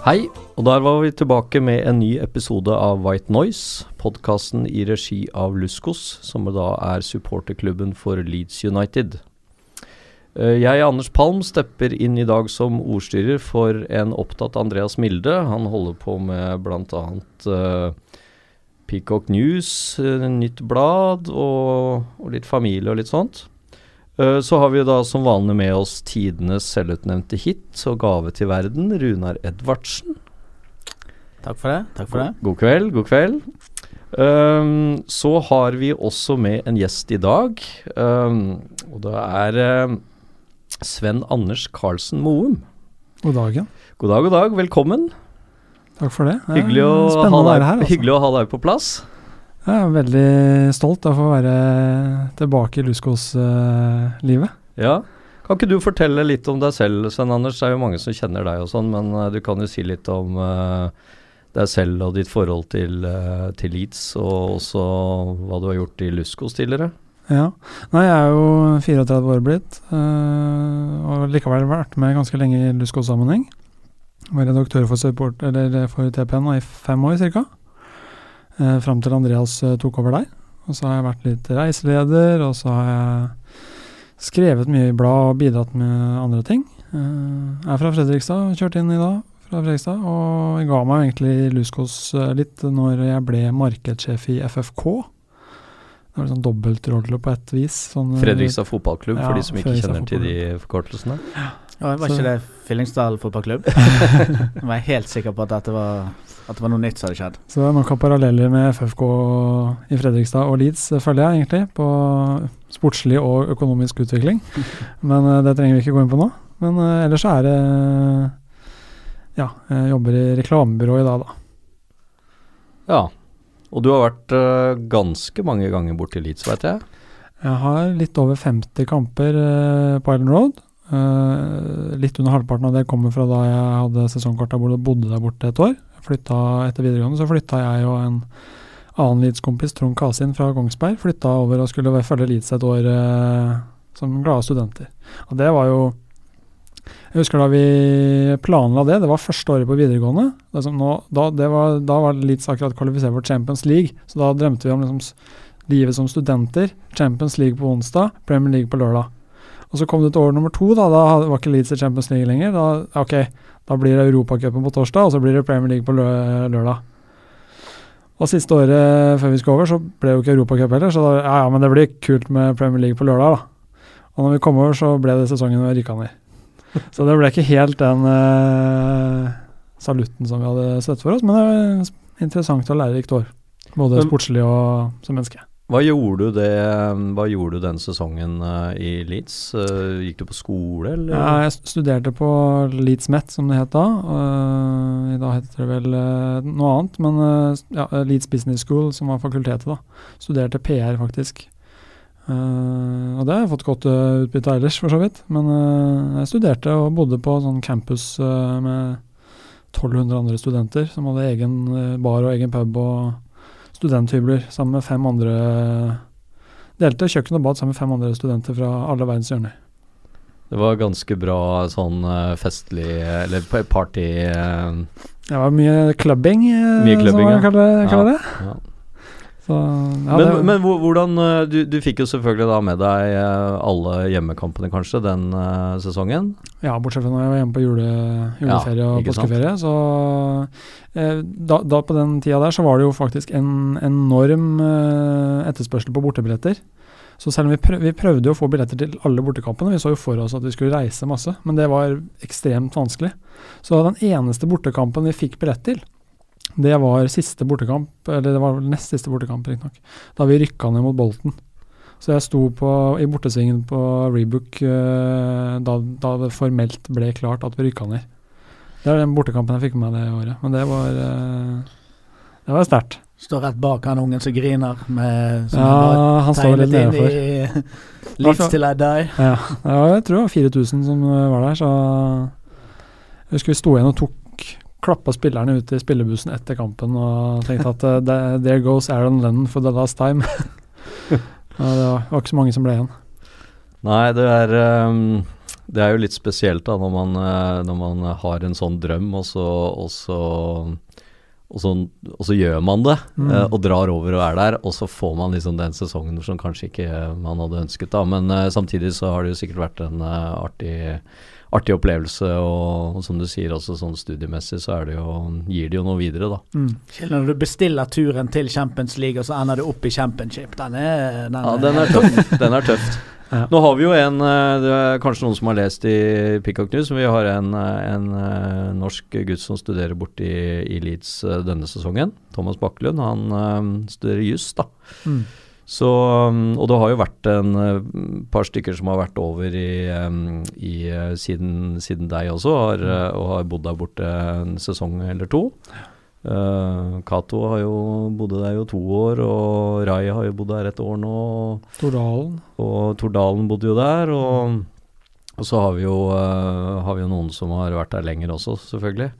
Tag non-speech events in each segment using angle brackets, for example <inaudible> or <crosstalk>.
Hei, og der var vi tilbake med en ny episode av White Noise, podkasten i regi av Luskos, som da er supporterklubben for Leeds United. Eh, Jeg, Anders Palm, stepper inn i dag som ordstyrer for en opptatt Andreas Milde. Han holder på med bl.a. Uh, Peacock News, uh, nytt blad og, og litt familie og litt sånt. Eh, Så har vi da som vanlig med oss tidenes selvutnevnte hit og gave til verden, Runar Edvardsen. Takk for det. Takk for det. God kveld, god kveld. Um, så har vi også med en gjest i dag, Um, og det er um, Sven Anders Karlsen Moum. God dag, ja. God dag, god dag, velkommen. Takk for det. Det Hyggelig å, ha deg, her. Altså. hyggelig å ha deg på plass. Jeg er veldig stolt av å få være tilbake i Luskos-livet. Ja. Kan ikke du fortelle litt om deg selv, Sven Anders? Det er jo mange som kjenner deg og sånn, men eh, du kan jo si litt om eh, deg selv og ditt forhold til, eh, til Leeds, og også hva du har gjort i Luskos tidligere. ja. Nei, jeg er jo 34 år blitt, og likevel vært med ganske lenge i Luskos-sammenheng. Var redaktør for, support, eller for TPN i fem år ca. Eh, fram til Andreas eh, tok over der. Og så har jeg vært litt reiseleder, og så har jeg skrevet mye i blad og bidratt med andre ting. Eh, jeg er fra Fredrikstad, kjørte inn i dag fra Fredrikstad, og jeg ga meg egentlig Luskos eh, litt når jeg ble markedssjef i FFK. Det var sånn dobbeltrolle på et vis. Sånn, eh, Fredrikstad fotballklubb, Ja, for de som ikke Fredrikstad kjenner til de forkortelsene. Ja, var Så- ikke det Fyllingsdal fotballklubb? <laughs> jeg var helt sikker på at dette var, at det var noe nytt som hadde skjedd. Så det er nok av paralleller med FFK i Fredrikstad og Leeds, føler jeg egentlig, på sportslig og økonomisk utvikling. <laughs> Men eh, det trenger vi ikke gå inn på nå. Men eh, ellers så er det Ja, jeg jobber i reklamebyrå i dag, da. Ja. Og du har vært eh, ganske mange ganger bort til Leeds, vet jeg. Jeg har litt over 50 kamper på Island Road. Uh, litt under halvparten av det kommer fra da jeg hadde sesongkort der borte og bodde der borte et år. Flytta etter videregående, så flytta jeg og en annen Leeds-kompis, Trond Kasin fra Kongsberg, flytta over og skulle følge Leeds et år eh, som glade studenter. Og det var jo Jeg husker da vi planla det, det var første året på videregående. Det som nå, da, var, da var Leeds akkurat kvalifisert for Champions League, så da drømte vi om liksom livet som studenter. Champions League på onsdag, Premier League på lørdag. Og så kom det til år nummer to, da, da var ikke Leeds i Champions League lenger. Da, ok, da blir det Europacupen på torsdag, og så blir det Premier League på lø lørdag. Og siste året før vi skulle over, så ble det jo ikke Europacup heller, så da, ja, ja, men det blir kult med Premier League på lørdag, da. Og når vi kom over, så ble det sesongen vi rykka ned. Så det ble ikke helt den uh, salutten som vi hadde sett for oss, men det var interessant og lærerikt år. Både sportslig og som menneske. Hva gjorde det, hva gjorde du den sesongen eh, i Leeds? Eh, gikk du på skole, eller? Ja, jeg studerte på Leeds Met, som det het da. Uh, I dag heter det vel eh, noe annet, men eh, ja, Leeds Business School, som var fakultetet, da. Studerte PR, faktisk. Eh, og det har jeg fått godt eh, utbytte av ellers, for så vidt. Men eh, jeg studerte og bodde på sånn campus eh, med 1200 andre studenter, som hadde egen eh, bar og egen pub og studenthybler, sammen med fem andre Delte kjøkken og bad sammen med fem andre studenter fra alle verdens hjørner. Det var ganske bra sånn eh, festlig, eller party eh, Det var mye clubbing, eh, Mye clubbing, som man ja. kaller, kaller Ja, det. ja. Så, ja, men, det, men hvordan eh, du, du fikk jo selvfølgelig da med deg eh, alle hjemmekampene, kanskje, den uh, sesongen? ja, bortsett fra når jeg var hjemme på jule, juleferie og ikke påskeferie. Så eh, da, da på den tida der så var det jo faktisk en enorm eh, etterspørsel på bortebilletter. Så selv om vi, prøv, vi prøvde å få billetter til alle bortekampene, vi så jo for oss at vi skulle reise masse, men det var ekstremt vanskelig. Så den eneste bortekampen vi fikk billett til, det var siste bortekamp, eller det var nest siste bortekamp, riktignok, da vi rykka ned mot Bolten. Så jeg sto på, i bortesvingen på Rebook eh, da, da det formelt ble klart at vi rykka ned. Det er den bortekampen jeg fikk med meg det året. Men det var eh, Det var sterkt. Står rett bak han ungen som griner, med, som Ja, han står litt nedenfor. Leeds til I die. Ja, jeg tror det var 4000 som eh, var der, så Jeg husker vi sto igjen og tok klappa spillerne ut i spillebussen etter kampen og tenkte at uh, there- goes Aaron Lennon for the last time. <laughs> og det var, var ikke så mange som ble igjen. Nei, det er um, Det er jo litt spesielt da når man, eh, når man har en sånn drøm, og så, og så, og så, og så gjør man det, Mm. eh, og drar over og er der, og så får man liksom den sesongen som kanskje ikke man hadde ønsket, da. Men uh, samtidig så har det jo sikkert vært en uh, artig artig opplevelse, og, og som du sier også sånn studiemessig, så er det jo, gir det jo noe videre, da. Mm. Kjell, Når du bestiller turen til Champions League, og så ender du opp i Championship, den er den Ja, den er tøff. <laughs> Den er tøft. Ja. Nå har vi jo en eh, Det er kanskje noen som har lest i Peacock News, men vi har en, eh, en eh, norsk gutt som studerer borte i, i Leeds denne sesongen. Thomas Bakkelund. Han studerer juss, da. Mm. Så, um, og det har jo vært en eh, par stykker som har vært over i, um, i eh, siden, siden deg også, har, eh, og har bodd der borte en sesong eller to. Uh, Cato har jo bodd der jo to år, og Rai har jo bodd der et år nå. Tordalen. Og Tordalen bodde jo der, og, og så har vi, jo, uh, har vi jo noen som har vært der lenger også, selvfølgelig.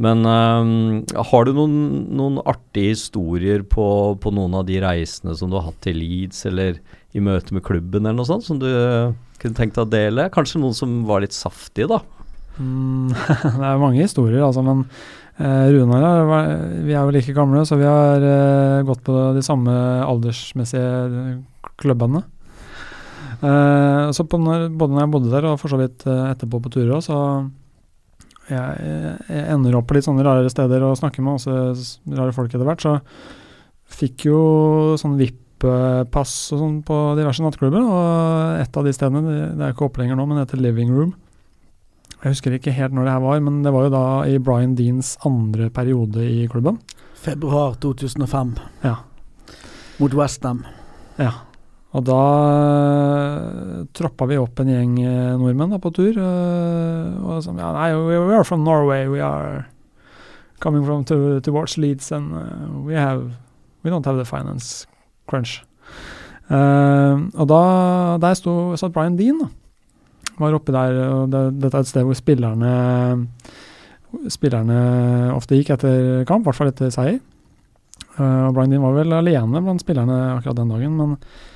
Men eh, har du noen, noen artige historier på, på noen av de reisene som du har hatt til Leeds, eller i møte med klubben eller noe sånt, som du eh, kunne tenkt deg å dele? Kanskje noen som var litt saftige, da? Mm, <laughs> det er mange historier, altså, men eh, Runar vi er jo like gamle, så vi har eh, gått på de samme aldersmessige klubbene. Eh, så når, både når jeg bodde der og for så vidt eh, etterpå på turer òg, så jeg, jeg ender opp på litt sånne rare steder og snakker med masse rare folk etter hvert, så fikk jo sånn VIP-pass og sånn på diverse nattklubber, og et av de stedene, det, det er ikke oppe lenger nå, men det heter Living Room. Jeg husker ikke helt når det her var, men det var jo da i Brian Deans andre periode i klubben. Februar 2005 Ja. mot Westham. Ja. Og da uh, troppa vi opp en gjeng eh, nordmenn da, på tur. eh, og sånn, ja, nei, we, we are from Norway, we are coming from to, towards Leeds, and eh, we have we don't have the finance crunch. Eh, og da der sto satt Brian Dean, da. Var oppe der, og det, dette er et sted hvor spillerne Spillerne ofte gikk etter kamp, i hvert fall etter seier. Eh, og Brian Dean var vel alene blant spillerne akkurat den dagen, men eh,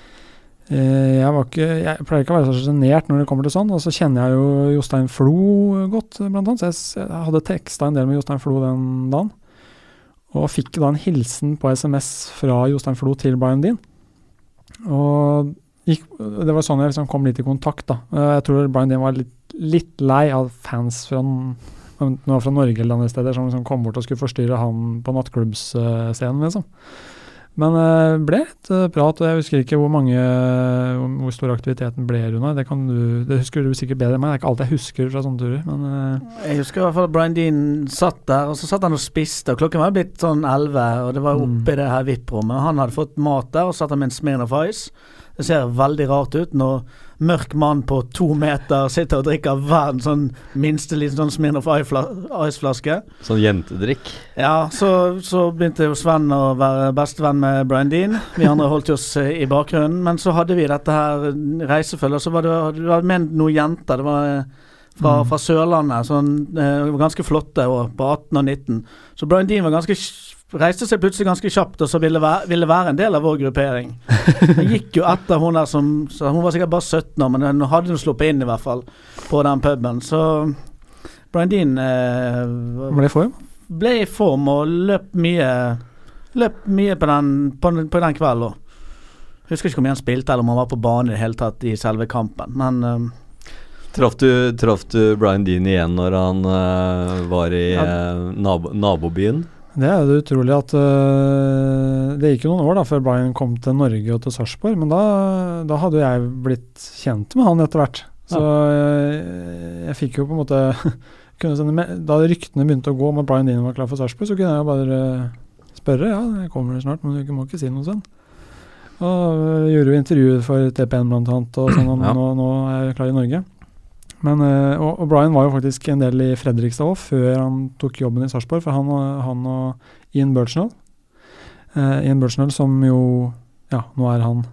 jeg, var ikke, jeg pleier ikke å være så sjenert når det kommer til sånn, og så kjenner jeg jo Jostein Flo godt, blant annet. Så jeg, jeg hadde teksta en del med Jostein Flo den dagen, og fikk da en hilsen på SMS fra Jostein Flo til Brian Dean. Og gikk, det var sånn jeg liksom kom litt i kontakt, da. Eh, Jeg tror Brian Dean var litt, litt lei av fans fra, fra Norge eller andre steder som liksom kom bort og skulle forstyrre han på nattklubbsscenen, liksom. Men det ble et eh, prat, og jeg husker ikke hvor mange hvor, stor aktiviteten ble, Runa. Det, kan du, det husker du sikkert bedre enn meg. Det er ikke alt jeg husker fra sånne turer, men eh, Jeg husker i hvert fall at Brian Dean satt der, og så satt han og spiste. og Klokken var blitt sånn 11, og det var Mm. oppe i det her VIP-rommet. Han hadde fått mat der, og satt han med en Smirnoff Ice. Det ser veldig rart ut når mørk mann på to meter sitter og drikker verdens sånn minste liten sånn Smirnoff Ice- Ice-flaske. Sånn jentedrikk. Ja, så, så begynte jo Sven å være bestevenn med Brian Dean. Vi andre holdt oss eh, i bakgrunnen. Men så hadde vi dette her reisefølget, og så var det, det var med noen jenter. Det var eh, fra, Mm. fra Sørlandet. Sånn, eh, ganske flotte år, på 18 og 19. Så Brian Dean var ganske reiste seg plutselig ganske kjapt og så ville være, ville være en del av vår gruppering. <laughs> Jeg gikk jo etter hun der som så Hun var sikkert bare 17 år, men hun hadde jo sluppet inn i hvert fall på den puben. Så Brian Dean eh, ble i form. ble i form og løp mye Løp mye på den, på, på den kvelden. òg. Husker ikke hvor mye han spilte, eller om han var på banen i det hele tatt i selve kampen. Men eh, Traff du, traf du Brian Dean igjen når han uh, var i Ja. uh, nabo, nabobyen? Det er jo utrolig at uh, Det gikk jo noen år da før Brian kom til Norge og til Sarpsborg, men da, da hadde jo jeg blitt kjent med han etter hvert. Så ja. jeg fikk jo på en måte <laughs> kunne sende Da ryktene begynte å gå om at Brian Dean var klar for Sarpsborg, så kunne jeg jo bare øh, spørre. Ja, jeg kommer snart, men du må ikke si noe sånn. Og øh, gjorde jo intervjuet for TPN blant annet, og sånn, og Ja. nå, nå er jeg klar i Norge. Men, øh, og, og Brian var jo faktisk en del i Fredrikstad òg, før han tok jobben i Sarpsborg. For han, han og Ian Birchnell uh, Ian Birchnell som jo Ja, nå er han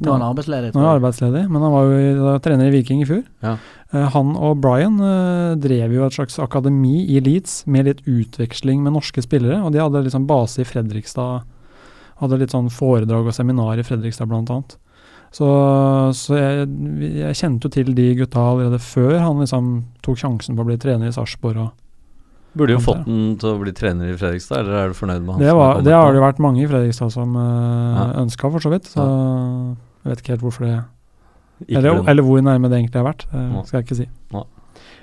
Nå er han arbeidsledig. nå er han arbeidsledig, men han var jo da, trener i Viking i fjor. Ja. Uh, han og Brian uh, drev jo et slags akademi i Leeds med litt utveksling med norske spillere, og de hadde liksom base i Fredrikstad. Hadde litt sånn foredrag og seminar i Fredrikstad blant annet. Så, så jeg, jeg kjente jo til de gutta allerede før han liksom tok sjansen på å bli trener i Sarpsborg. Burde jo fått den til å bli trener i Fredrikstad, eller er du fornøyd med han? Det, var, det har det vært mange i Fredrikstad som uh, Ja. ønska, for så vidt. Så jeg vet ikke helt hvorfor det eller, eller hvor nærme det egentlig har vært. Det Ja. skal jeg ikke si.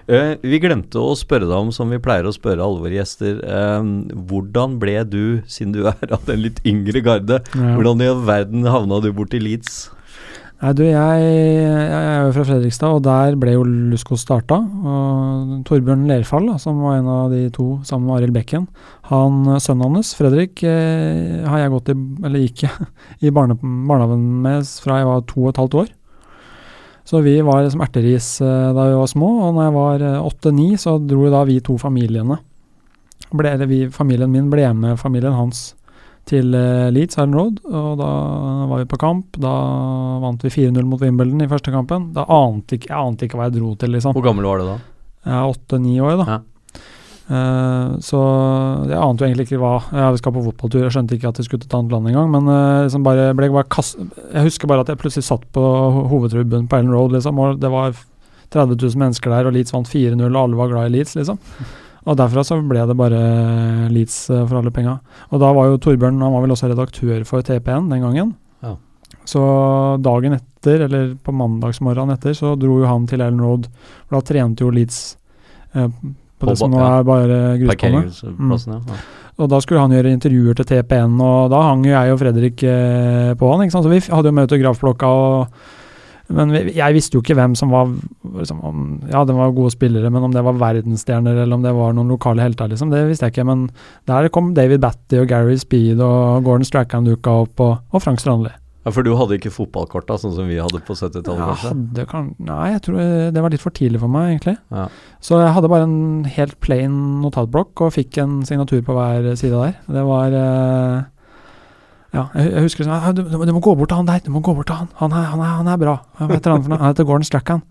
Eh, vi glemte å spørre deg om, som vi pleier å spørre alle våre gjester, eh, hvordan ble du, siden du er av den litt yngre garde, Ja. hvordan i all verden havna du borti Leeds? Nei, du, jeg, jeg er jo fra Fredrikstad, og der ble jo Lusko starta. Og Torbjørn Lerfall, som var en av de to sammen med Arild Bekken, han, sønnen hans, Fredrik, eh, har jeg gått i, eller gikk <laughs> i barne, barnehagen med fra jeg var to og et halvt år. Så vi var som erteris eh, da vi var små, og når jeg var eh, åtte-ni, så dro da vi to familiene ble, vi, Familien min ble med familien hans til eh, Leeds Iron Road, og da var vi på kamp. Da vant vi 4-0 mot Wimbledon i første kampen. Da ante ikke, jeg ante ikke hva jeg dro til, liksom. Hvor gammel var du da? Jeg er åtte-ni år, da. Ja. Uh, så jeg ante jo egentlig ikke hva Ja, vi skal på fotballtur. Jeg skjønte ikke at vi skulle til et annet land engang. Men uh, liksom bare, ble bare kast, jeg husker bare at jeg plutselig satt på ho- hovedtribunen på Ellen Road, liksom, og det var 30 000 mennesker der, og Leeds vant 4-0, og alle var glad i Leeds, liksom. Og derfra så ble det bare Leeds eh, for alle penga. Og da var jo Torbjørn han var vel også redaktør for TPN den gangen. Ja. Så dagen etter, eller på mandagsmorgenen etter, så dro jo han til Ellen Road. For da trente jo Leeds eh, på, På det som nå ja. er bare grusbane. Mm. ja. Og da skulle han gjøre intervjuer til TPN, og da hang jo jeg og Fredrik eh, på han. ikke sant? Så vi hadde jo med autografblokka, og, men jeg visste jo ikke hvem som var liksom, om, Ja, de var gode spillere, men om det var verdensstjerner eller om det var noen lokale helter, liksom, det visste jeg ikke. Men der kom David Batty og Gary Speed og Gordon Strachan dukka opp, og, og Frank Strandli. ja. For du hadde ikke fotballkorta sånn som vi hadde på 70-tallet, Ja, kan, nei, jeg tror det var litt for tidlig for meg, egentlig. Ja. Så jeg hadde bare en helt plain notatblokk og fikk en signatur på hver side der. Det var eh, Ja, jeg, jeg husker sånn «Ah, du, du, må- gå bort til han der, du må gå bort til han. Han er, han er, han er bra. Hva heter han for noe? Han heter Gordon Strachan.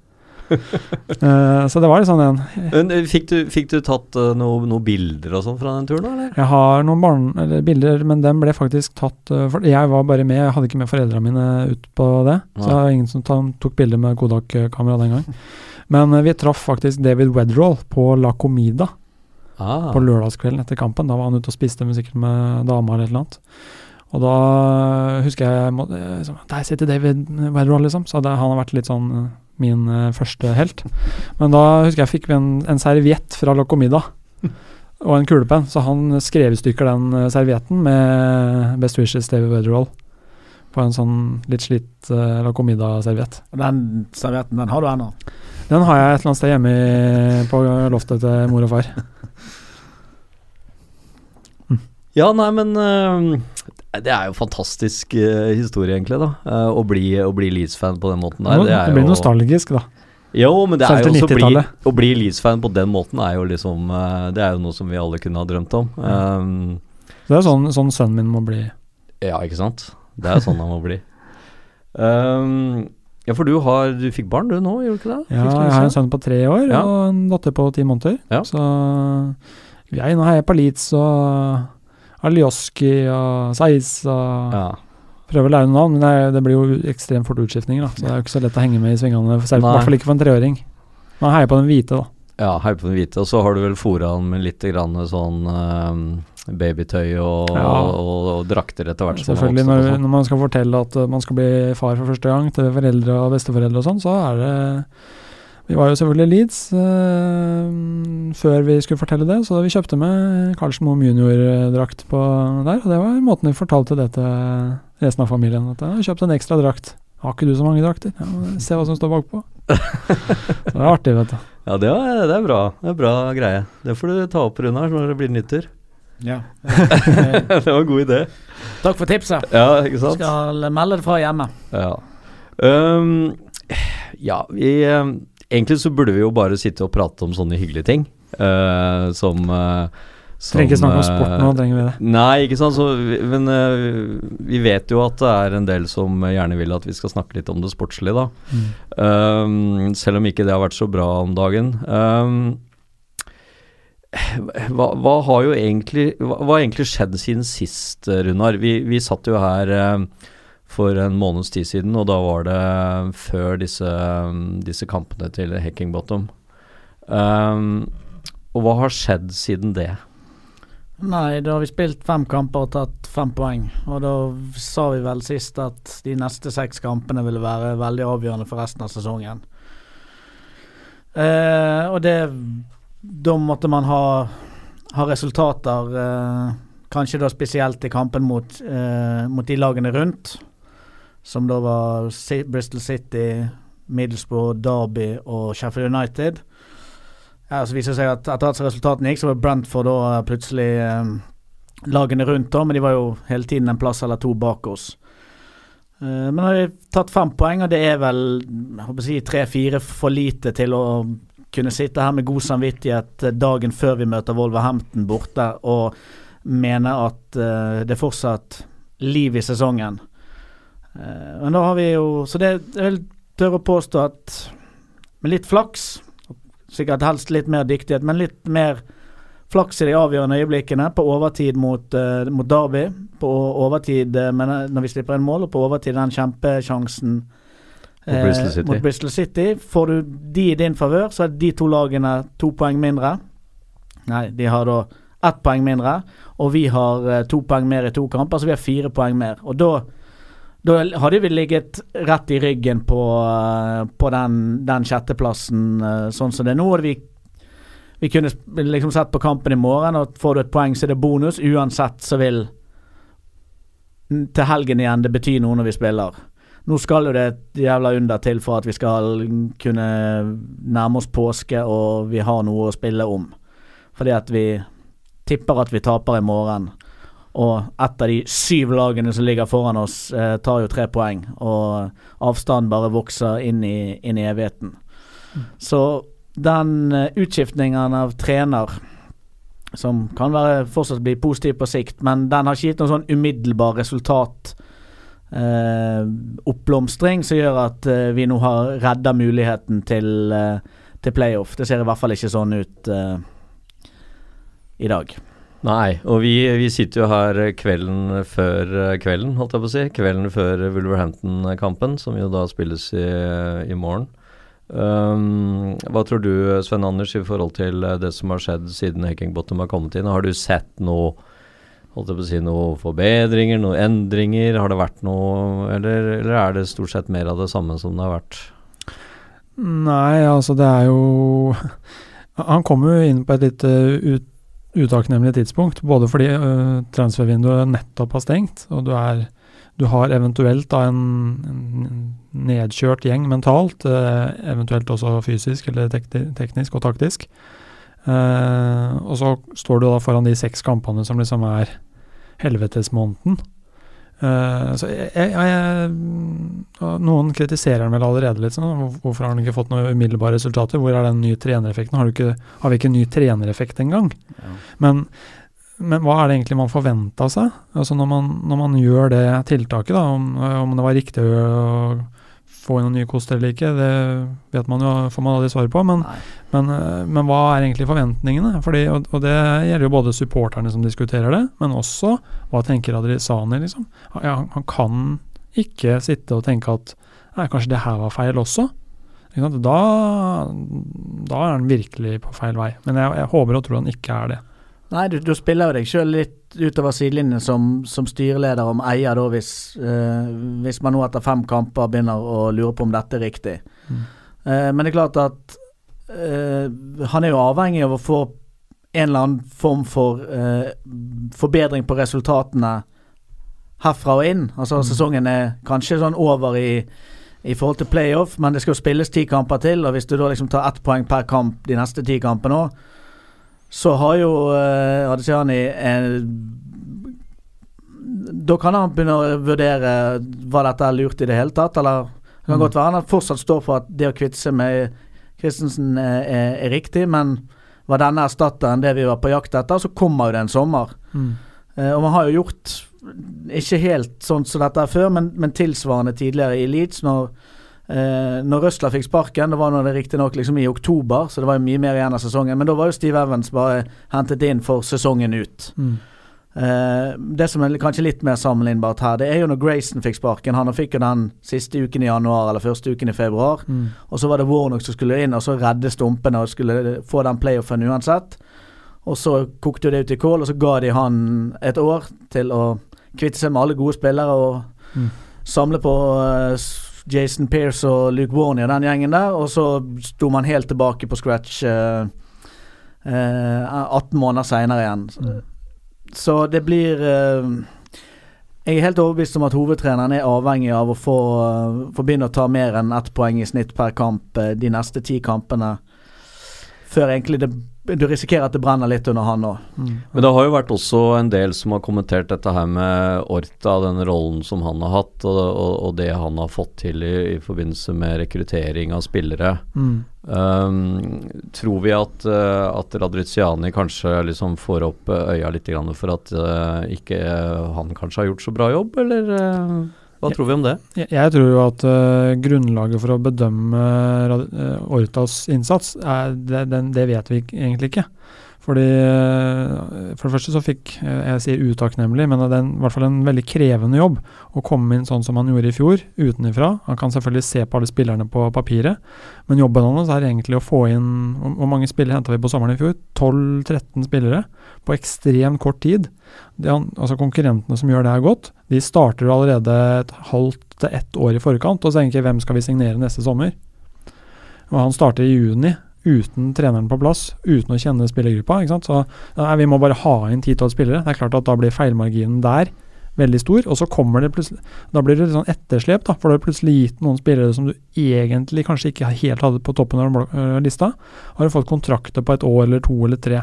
uh, <laughs> så det var litt sånn en eh, fikk, du, fikk du tatt uh, noen noe bilder og sånn fra den turen, eller? Jeg har noen barn, eller bilder, men dem ble faktisk tatt uh, for Jeg var bare med, jeg hadde ikke med foreldrene mine ut på det. Så det var ingen som tok bilder med Kodak-kamera den gang. Men eh, vi traff faktisk David Wedroll på La Comida. Ah. på lørdagskvelden etter kampen. Da var han ute og spiste med sikkert med dama eller et eller annet. Og da husker jeg eh, liksom, Der sitter David Wedderall, liksom. Så det, han har vært litt sånn eh, min eh, første helt. Men da husker jeg fikk vi en, en serviett fra Locomida. Og en kulepenn, så han skrev i stykker den servietten med Best Wishes David Wedderall' På en sånn litt slitt uh, Locomida-serviett. Og Den servietten, den har du ennå. Den har jeg et eller annet sted hjemme i, på loftet til mor og far. Ja, nei, men eh, det er jo fantastisk eh, historie, egentlig, da. eh, å bli, å bli Leeds-fan på den måten der. det, er blir jo- nostalgisk, da. Jo, men det er jo også bli, å bli Leeds-fan på den måten er jo liksom Det er jo noe som vi alle kunne ha drømt om. Um, Så det er sånn, sånn sønnen min må bli. ja, ikke sant? Det er sånn han må bli. Um, <laughs> ja, for du har Du fikk barn du nå, gjorde du ikke det? Ja, jeg har en sønn på tre år Ja. og en datter på ti måneder. Ja. Så jeg, nå heier på Leeds og Alioski og og Ja. Prøver å lære noen navn, men det, det blir jo ekstremt fort utskiftninger. Da. Så det er jo ikke så lett å henge med i svingene, i hvert fall ikke for en treåring. Man heier på den hvite, da. Ja, heier på den hvite. Og så har du vel fora han med litt grann sånn um babytøy og, Ja. og, og, drakter etter hvert. Selvfølgelig, når, sånn. når man skal fortelle at uh, man skal bli far for første gang til foreldre og besteforeldre og sånn, så er det Vi var jo selvfølgelig Leeds eh, før vi skulle fortelle det, så vi kjøpte med Carlsen Moe junior-drakt på der. Og det var måten vi fortalte det til resten av familien. At jeg har kjøpt en ekstra drakt. Har ikke du så mange drakter? Ja, Se hva som står bakpå. så <laughs> det er artig, vet du. Ja, det er, det er bra. Det er bra greie. Det får du ta opp, Runar, når det blir nytter. Ja. <laughs> Det var en god idé. Takk for tipset. Ja, ikke sant? Skal melde det fra hjemme. Ja. Um, ja, vi ehm, Egentlig så burde vi jo bare sitte og prate om sånne hyggelige ting. uh, som uh, Trenger ikke snakke om sport nå, trenger vi det. Nei, ikke sant. Så, vi- men uh, vi vet jo at det er en del som gjerne vil at vi skal snakke litt om det sportslige, da. Mm. Um, selv om ikke det har vært så bra om dagen. Um, hva, hva har jo egentlig hva, hva har egentlig skjedd siden sist, eh, Runar? Vi, vi satt jo her eh, for en måneds tid siden, og da var det før disse, disse kampene til Hackingbottom. Um, og hva har skjedd siden det? Nei, da har vi spilt fem kamper og tatt fem poeng. Og da sa vi vel sist at de neste seks kampene ville være veldig avgjørende for resten av sesongen. Eh, og det Da måtte man ha, ha resultater, eh, kanskje da spesielt i kampen mot, eh, mot de lagene rundt, som da var Bristol City, Middlesbrough, Derby og Sheffield United. Ja, så viser det seg at etter at resultatene gikk, så var Brentford da plutselig eh, lagene rundt, da, men de var jo hele tiden en plass eller to bak oss. Eh, men har vi tatt fem poeng, og det er vel si tre-fire for lite til å kunne sitte her med god samvittighet eh, dagen før vi møter Wolverhampton borte og mene at eh, det er fortsatt liv i sesongen. Eh, men da har vi jo Så det jeg vil tørre å påstå at med litt flaks Sikkert helst litt mer dyktighet, men litt mer flaks i de avgjørende øyeblikkene. På overtid mot, uh, mot Derby, på overtid uh, når vi slipper inn mål, og på overtid den kjempesjansen Mot Bristol mot Bristol City. Får du de i din favør, så er de to lagene to poeng mindre. Nei, de har da ett poeng mindre, og vi har to poeng mer i to kamper, så vi har fire poeng mer. Og da da hadde vi ligget rett i ryggen på, eh, på den, den sjetteplassen eh, sånn som det er nå. Vi, vi kunne liksom sett på kampen i morgen, og får du et poeng, så er det bonus. Uansett så vil til helgen igjen det bety noe når vi spiller. Nå skal jo det et jævla under til for at vi skal kunne nærme oss påske og vi har noe å spille om. Fordi at vi tipper at vi taper i morgen. Og ett av de syv lagene som ligger foran oss, eh, tar jo tre poeng. Og avstanden bare vokser inn i, inn i evigheten. Så den eh, utskiftningen av trener, som kan være fortsatt bli positiv på sikt, men den har ikke gitt noen sånn umiddelbar resultat eh, oppblomstring som gjør at eh, vi nå har redda muligheten til, eh, til playoff. Det ser i hvert fall ikke sånn ut eh, i dag. Nei, og vi, vi sitter jo her kvelden før eh, kvelden, holdt jeg på å si. Kvelden før Wolverhampton-kampen, som jo da spilles i, i morgen. Um, hva tror du, Sven Anders, i forhold til eh, det som har skjedd siden Hekingbottom har kommet inn? Har du sett noe holdt jeg på å si, noe forbedringer, noen endringer? Har det vært noe Eller, eller er det stort sett mer av det samme som det har vært? Nei, altså det er jo <laughs> Han kommer jo inn på et litt eh, ut, utakknemlig tidspunkt. Både fordi uh, transfervinduet nettopp har stengt, og du, er, du har eventuelt da en, en nedkjørt gjeng mentalt, uh, eventuelt også fysisk eller tek teknisk og taktisk. Uh, og så står du da foran de seks kampene som liksom er helvetesmåneden. Eh, så jeg, jeg, jeg, Noen kritiserer han vel allerede litt. sånn, Hvorfor har han ikke fått noen umiddelbare resultater? Hvor er den nye trenereffekten? Har, du ikke, har vi ikke ny trenereffekt engang? Men, men hva er det egentlig man forventa seg? Altså når man, når man gjør det tiltaket, da, om, om det var riktig å få inn noen nye koster eller ikke, det vet man jo, får man aldri svar på. Men, men, eh, men hva er egentlig forventningene? Fordi, og, og det gjelder jo både supporterne som diskuterer det, men også hva tenker Adrisani, liksom? Ja, han, han kan ikke sitte og tenke at nei, kanskje det her var feil også. Da, da er han virkelig på feil vei. Men jeg, jeg håper og tror han ikke er det. Nei, du, du spiller jo deg sjøl litt utover sidelinjen som, som styreleder om eier, da, hvis, eh, hvis man nå etter fem kamper begynner å lure på om dette er riktig. Mm. Eh, men det er klart at eh, han er jo avhengig av å få en eller annen form for eh, forbedring på resultatene herfra og inn. Altså Mm. Sesongen er kanskje sånn over i, i forhold til playoff, men det skal jo spilles ti kamper til. Og hvis du da liksom tar ett poeng per kamp de neste ti kampene òg, så har jo uh, Adesiani en Da kan han begynne å vurdere var dette er lurt i det hele tatt, eller det kan Mm. godt være han fortsatt står for at det å kvitte seg med Christensen er, er, er riktig, men var denne erstatteren det vi var på jakt etter, så kommer jo det en sommer. Mm. Eh, og man har jo gjort ikke helt sånn som dette er før, men, men tilsvarende tidligere i Leeds. Når, eh, når Røsler fikk sparken, det var nå det riktignok liksom i oktober, så det var jo mye mer igjen av sesongen. Men da var jo Steve Evans bare hentet inn for sesongen ut. Mm. Eh, det som er kanskje litt mer sammenlignbart her, det er jo når Grayson fikk sparken. Han fikk jo den siste uken i januar eller første uken i februar. Mm. Og så var det Warnock som skulle inn og så redde stumpene og skulle få den playoffen uansett. Og så kokte det ut i kål, og så ga de han et år til å kvitte seg med alle gode spillere og Mm. samle på s- Jason Pearce og Luke Warney og den gjengen der, og så sto man helt tilbake på scratch eh, eh, 18 måneder seinere igjen. Mm. Så det blir eh, Jeg er helt overbevist om at hovedtreneren er avhengig av å få, eh, få begynne å ta mer enn ett poeng i snitt per kamp eh, de neste ti kampene. Før egentlig det, du risikerer at det brenner litt under han òg. Mm. Men det har jo vært også en del som har kommentert dette her med Orta, den rollen som han har hatt, og, og, og det han har fått til i, i forbindelse med rekruttering av spillere. Mm. Um, tror vi at, uh, at Radriziani kanskje liksom får opp uh, øya litt grann for at uh, ikke han kanskje har gjort så bra jobb, eller uh, hva tror vi om det? Jeg, jeg tror jo at uh, grunnlaget for å bedømme Rad- eh, Ortas innsats, er, det, den, det vet vi egentlig ikke. Fordi eh, For det første så fikk eh, Jeg sier utakknemlig, men det er en, i hvert fall en veldig krevende jobb å komme inn sånn som han gjorde i fjor, utenifra. Han kan selvfølgelig se på alle spillerne på papiret, men jobben hans er egentlig å få inn hvor mange spillere henta vi på sommeren i fjor? 12-13 spillere på ekstremt kort tid. De, altså Konkurrentene som gjør det her godt, de starter allerede et halvt til ett år i forkant og så tenker hvem skal vi signere neste sommer. Og han starter i juni uten treneren på plass, uten å kjenne spillergruppa. ikke sant? Så nei, vi må bare ha inn 10-12 spillere. Det er klart at da blir feilmarginen der veldig stor. Og så kommer det plutselig Da blir det litt sånn etterslep, da. For du har plutselig gitt noen spillere som du egentlig kanskje ikke helt hadde på toppen av øh, lista, har du fått kontrakter på et år eller to eller tre.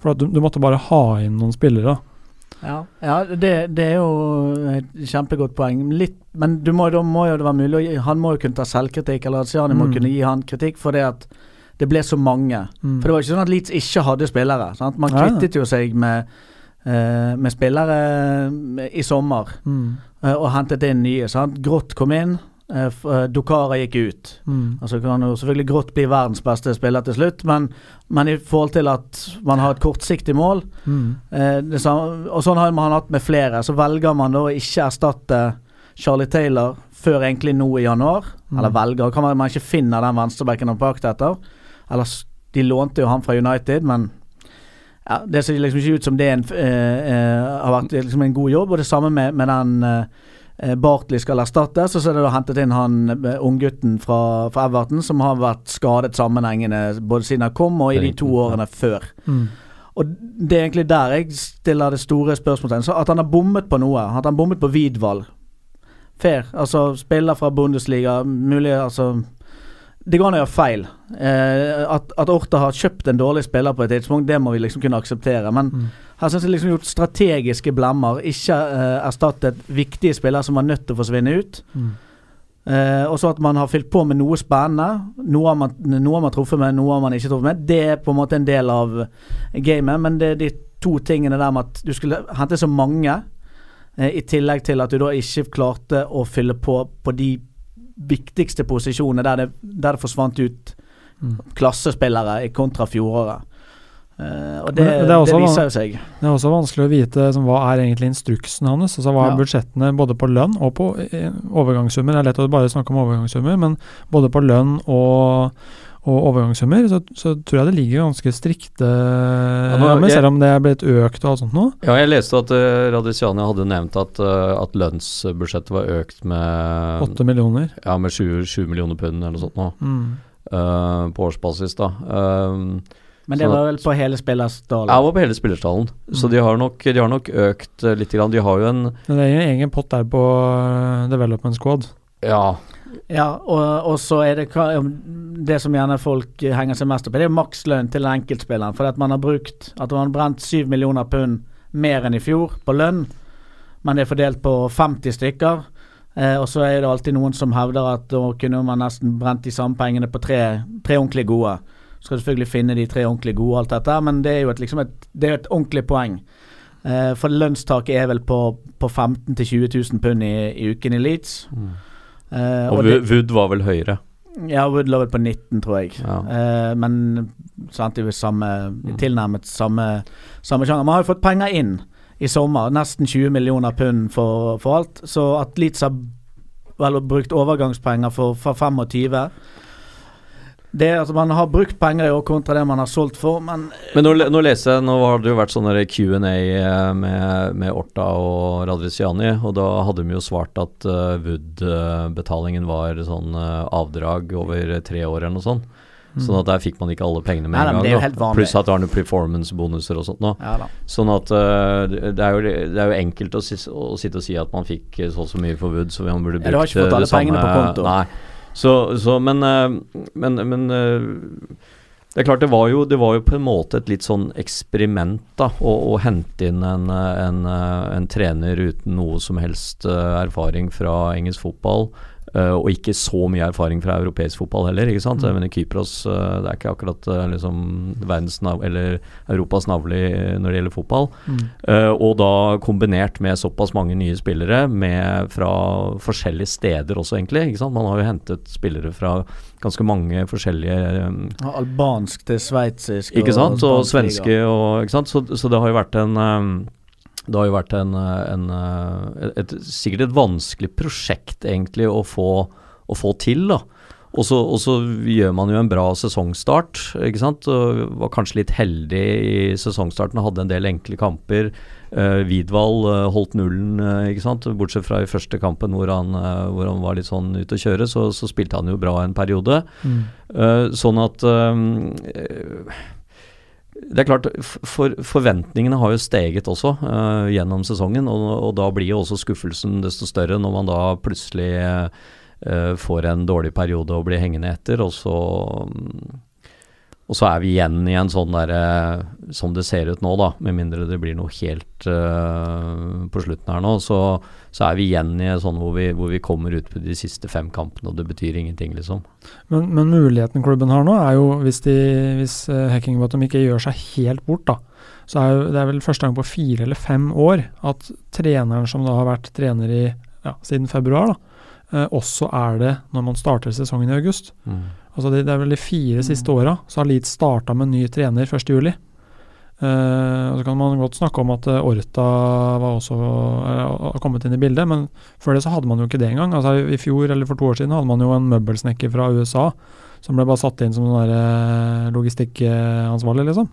For du, du måtte bare ha inn noen spillere. Ja, ja det, det er jo et kjempegodt poeng. Litt, men du må, da må jo det være mulig Han må jo kunne ta selvkritikk, eller Adsiani må Mm. kunne gi han kritikk for det at det ble så mange. Mm. For det var ikke sånn at Leeds ikke hadde spillere. Sant? Man kvittet jo seg med, uh, med spillere eh, i sommer Mm. uh, og hentet inn nye. Sant? Grått kom inn, uh, Dokara gikk ut. Mm. Altså kan jo selvfølgelig Grått bli verdens beste spiller til slutt, men, men i forhold til at man har et kortsiktig mål Mm. det samme, Og sånn har man hatt med flere. Så velger man da å ikke erstatte Charlie Taylor før egentlig nå i januar. Mm. Eller velger, kan man, man ikke finner den venstrebacken han pakket etter. Eller de lånte jo han fra United, men ja, det ser liksom ikke ut som det er en, eh, eh, har vært liksom en god jobb. Og det samme med, med den eh, Bartley skal erstattes, og så er det da hentet inn han eh, unggutten fra, fra Everton som har vært skadet sammenhengende både siden han kom og i de to årene før. Mm. Og det er egentlig der jeg stiller det store spørsmålet. Så At han har bommet på noe. At han bommet på Vidval. Fair. Altså, spiller fra Bundesliga, mulig altså Det går an å gjøre feil. Eh, at, at Orta har kjøpt en dårlig spiller på et tidspunkt, det må vi liksom kunne akseptere. Men Mm. her syns jeg liksom gjort strategiske blemmer. Ikke eh, erstattet viktige spillere som var nødt til å forsvinne ut. Mm. Eh, og så at man har fylt på med noe spennende. Noe har, man, noe har man truffet med, noe har man ikke truffet med. Det er på en måte en del av gamet, men det er de to tingene der med at du skulle hente så mange, eh, i tillegg til at du da ikke klarte å fylle på på de viktigste posisjonene der det, der det forsvant ut Mm. klassespillere i kontra fjoråret. Uh, og det, det det, viser jo seg. Det er også vanskelig å vite som, hva er egentlig instruksen hans. Altså, hva er Ja. budsjettene både på lønn og på overgangssummer? Det er lett å bare snakke om overgangssummer, men både på lønn og, og overgangssummer så, så tror jeg det ligger ganske strikte nå- rammer, jeg- selv om det er blitt økt og alt sånt nå. Ja, jeg leste at uh, Radiciania hadde nevnt at, uh, at lønnsbudsjettet var økt med, 8 millioner. ja, med 7, 7 millioner pund eller noe sånt nå, Mm. uh, på årsbasis. da. Uh, Men det Sånn var vel på hele spillerstallen. det var på hele spillerstallen, så Mm. de har nok, de har nok økt litt. Grann. De har jo en Men det er en egen pott der på eh, development squad. Ja, Ja, og, og så er det det som gjerne folk henger seg mest opp i, det er makslønn til enkeltspilleren. For at man har brukt At man har brent 7 millioner pund mer enn i fjor på lønn, men det er fordelt på 50 stykker. Eh, og så er det alltid noen som hevder at da kunne man nesten brent de samme pengene på tre, tre ordentlig gode. Skal selvfølgelig finne de tre ordentlig gode, alt dette, men det er jo et, liksom et, det er et ordentlig poeng. Eh, for lønnstaket er vel på, på 15 000-20 000 pund i, i uken i Leeds. Eh, Og det- Wood var vel høyere. ja, Wood lå vel på 19, tror jeg. Ja. Uh, men sant, det jo samme, tilnærmet samme, samme sjanger. Man har jo fått penger inn i sommer. Nesten 20 millioner pund for, for alt. Så at Leeds har vel brukt overgangspenger for, for 25 det altså Man har brukt penger i år kontra det man har solgt for, men Men nå, nå leser jeg, nå har det jo vært sånn Q&A eh, med, med Orta og Radriciani, og da hadde de jo svart at uh, Wood-betalingen var sånn uh, avdrag over tre år eller noe sånt. Sånn at der fikk man ikke alle pengene med en gang. det. Pluss at det har noen performance-bonuser og sånt nå. ja. Sånn at uh, det, er jo, det er jo enkelt å, si, å sitte og si at man fikk eh, så og så mye for Wood, så man burde Ja, du har brukt ikke fått eh, alle det samme pengene på konto. Nei. Så, så men, eh, men, men eh, det er klart, det var, jo, det var jo på en måte et litt sånn eksperiment da, å, å hente inn en, eh, en, en trener uten noe som helst erfaring fra engelsk fotball. Eh, og ikke så mye erfaring fra europeisk fotball heller. ikke sant? Men i Kypros eh, det er ikke akkurat eh, liksom verdens eller Europas navle når det gjelder fotball. Eh, og da kombinert med såpass mange nye spillere med fra forskjellige steder også, egentlig. ikke sant? Man har jo hentet spillere fra ganske mange forskjellige um, Albansk til sveitsisk ikke sant? Og og svenske og Ikke sant? Så, så det har jo vært en um, Det har jo vært en, uh, en uh, et, Sikkert et vanskelig prosjekt, egentlig, å få, å få til, da. Og så, gjør man jo en bra sesongstart, ikke sant. Og var kanskje litt heldig i sesongstarten hadde en del enkle kamper. Uh, Vidvald uh, holdt nullen, uh, ikke sant. Bortsett fra i første kampen hvor han, hvor han var litt sånn ute å kjøre, så, så spilte han jo bra en periode. Mm. Eh, sånn at eh, Det er klart, for, forventningene har jo steget også uh, gjennom sesongen, og, og da blir jo også skuffelsen desto større når man da plutselig uh, får en dårlig periode og blir hengende etter, og så og så er vi igjen i en sånn derre Som det ser ut nå, da, med mindre det blir noe helt eh, på slutten her nå, så, så er vi igjen i sånn hvor vi, hvor vi kommer ut på de siste fem kampene, og det betyr ingenting, liksom. Men, men muligheten klubben har nå, er jo hvis, de, hvis uh, Hackingbottom ikke gjør seg helt bort, da. Så er jo, det er vel første gang på fire eller fem år at treneren som da har vært trener i ja, siden februar, da, eh, også er det når man starter sesongen i august. Altså det, det er vel de fire siste åra så har Leeds starta med ny trener 1.7. Uh, så kan man godt snakke om at uh, Orta var også uh, kommet inn i bildet, men før det så hadde man jo ikke det engang. Altså I fjor eller for to år siden hadde man jo en møbelsnekker fra USA som ble bare satt inn som sånn logistikkansvarlig, liksom.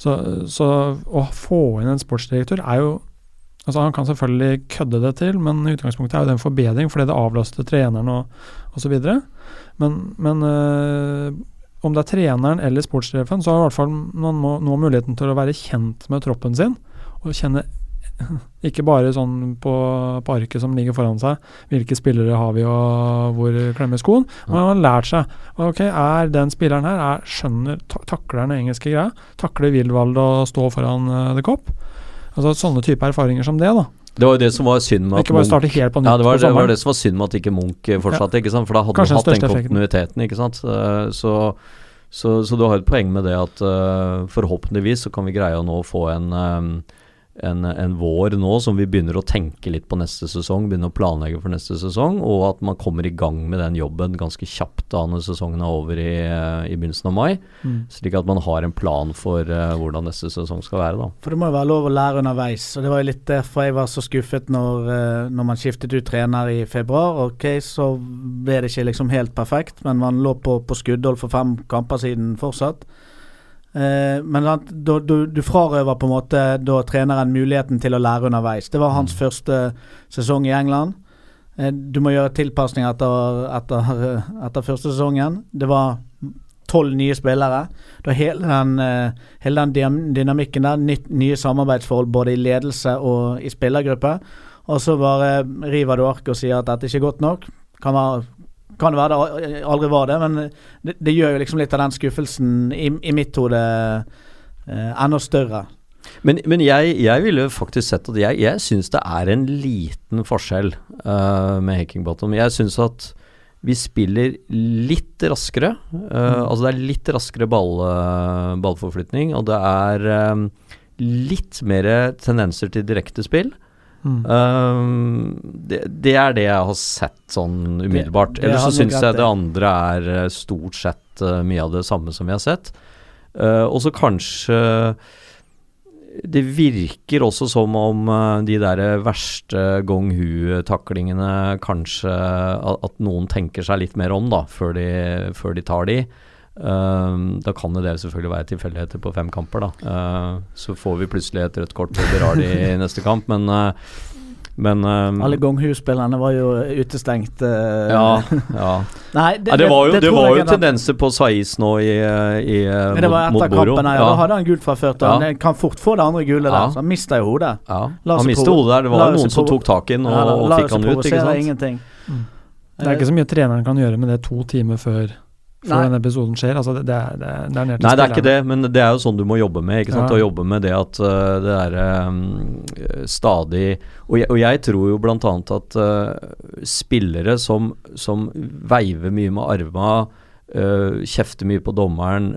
Så, så å få inn en sportsdirektør er jo Altså Han kan selvfølgelig kødde det til, men i utgangspunktet er jo det en forbedring, fordi det avlaster treneren og osv. Men, men om det er treneren eller sportssjefen, så har i hvert fall man må, nå muligheten til å være kjent med troppen sin. Og kjenne <laughs> ikke bare sånn på, arket som ligger foran seg, hvilke spillere har vi og hvor klemmer skoen. Men Man har lært seg ok, er den spilleren her er, skjønner, ta, takler den engelske greia? Takler Wilwald å stå foran uh, The Cop? Altså Sånne type erfaringer som det, da. Det var jo det som var synd med at Ikke bare Munch- starte helt på nytt Ja, det var det, var det som var synd med at ikke Munch eh, fortsatte, ikke sant? for da hadde Kanskje du hatt den kontinuiteten. ikke sant? Eh, Så, så, så du har et poeng med det at eh, forhåpentligvis så kan vi greie å nå få en, en, en vår nå som vi begynner å tenke litt på neste sesong, begynner å planlegge for neste sesong, og at man kommer i gang med den jobben ganske kjapt da når sesongen er over i, i begynnelsen av mai. Mm. Slik at man har en plan for uh, hvordan neste sesong skal være. da. For det må jo være lov å lære underveis. Og det var jo litt derfor jeg var så skuffet når, eh, når man skiftet ut trener i februar. Ok, så ble det ikke liksom helt perfekt, men man lå på, på skuddhold for fem kamper siden fortsatt. Eh, men sant, du, du frarøver på en måte da treneren muligheten til å lære underveis. Det var hans første sesong i England. Eh, du må gjøre tilpasninger etter, etter, <laughs> etter første sesongen. Det var tolv nye spillere. Da hele den, eh, hele den dynamikken der, nytt, nye samarbeidsforhold både i ledelse og i spillergruppe. Og så bare river du arket og sier at dette ikke er godt nok. Kan være Kan det være det aldri var det, men det, det gjør jo liksom litt av den skuffelsen i, i mitt hode eh, enda større. Men, men jeg, jeg ville faktisk sett at jeg, jeg syns det er en liten forskjell uh, med Hackingbottom. Jeg syns at vi spiller litt raskere. eh, Altså det er litt raskere ball, eh, ballforflytning, og det er um, litt mer tendenser til direktespill. Mm. Um, det, det er det jeg har sett sånn umiddelbart. eller Ellers så syns jeg det andre er eh, stort sett uh, mye av det samme som vi har sett. Uh, og så kanskje Det virker også som om uh, de der verste gong hu-taklingene kanskje at, at noen tenker seg litt mer om da, før de, før de tar de. Um, da kan det selvfølgelig være tilfeldigheter på fem kamper, da. Uh, så får vi plutselig et rødt kort på Berardi i <laughs> neste kamp, men uh, men um, Alle Gong-Hu-spillerne var jo utestengt. Uh, ja, ja. <laughs> Nei, det, ja, det var jo, det det var jo tendenser på Saiz nå i, i uh, Men det var etter mot kampen her, ja. Da hadde han gult fra før. Ja. Han kan fort få det andre gule Ja. der, så han mista jo hodet. Ja, La han mistet hodet der. Det var noen som tok tak i den og, Ja, og fikk han ut, ikke sant. Ingenting. Det er ikke så mye treneren kan gjøre med det to timer før, før Nei. denne episoden skjer. Altså det, det, er, det, er- Nei, det er ikke det, men det er jo sånn du må jobbe med. ikke sant? Ja. Å jobbe med det at uh, det er um, stadig og jeg, og jeg tror jo annet at uh, spillere som, som veiver mye med arma, uh, kjefter mye på dommeren,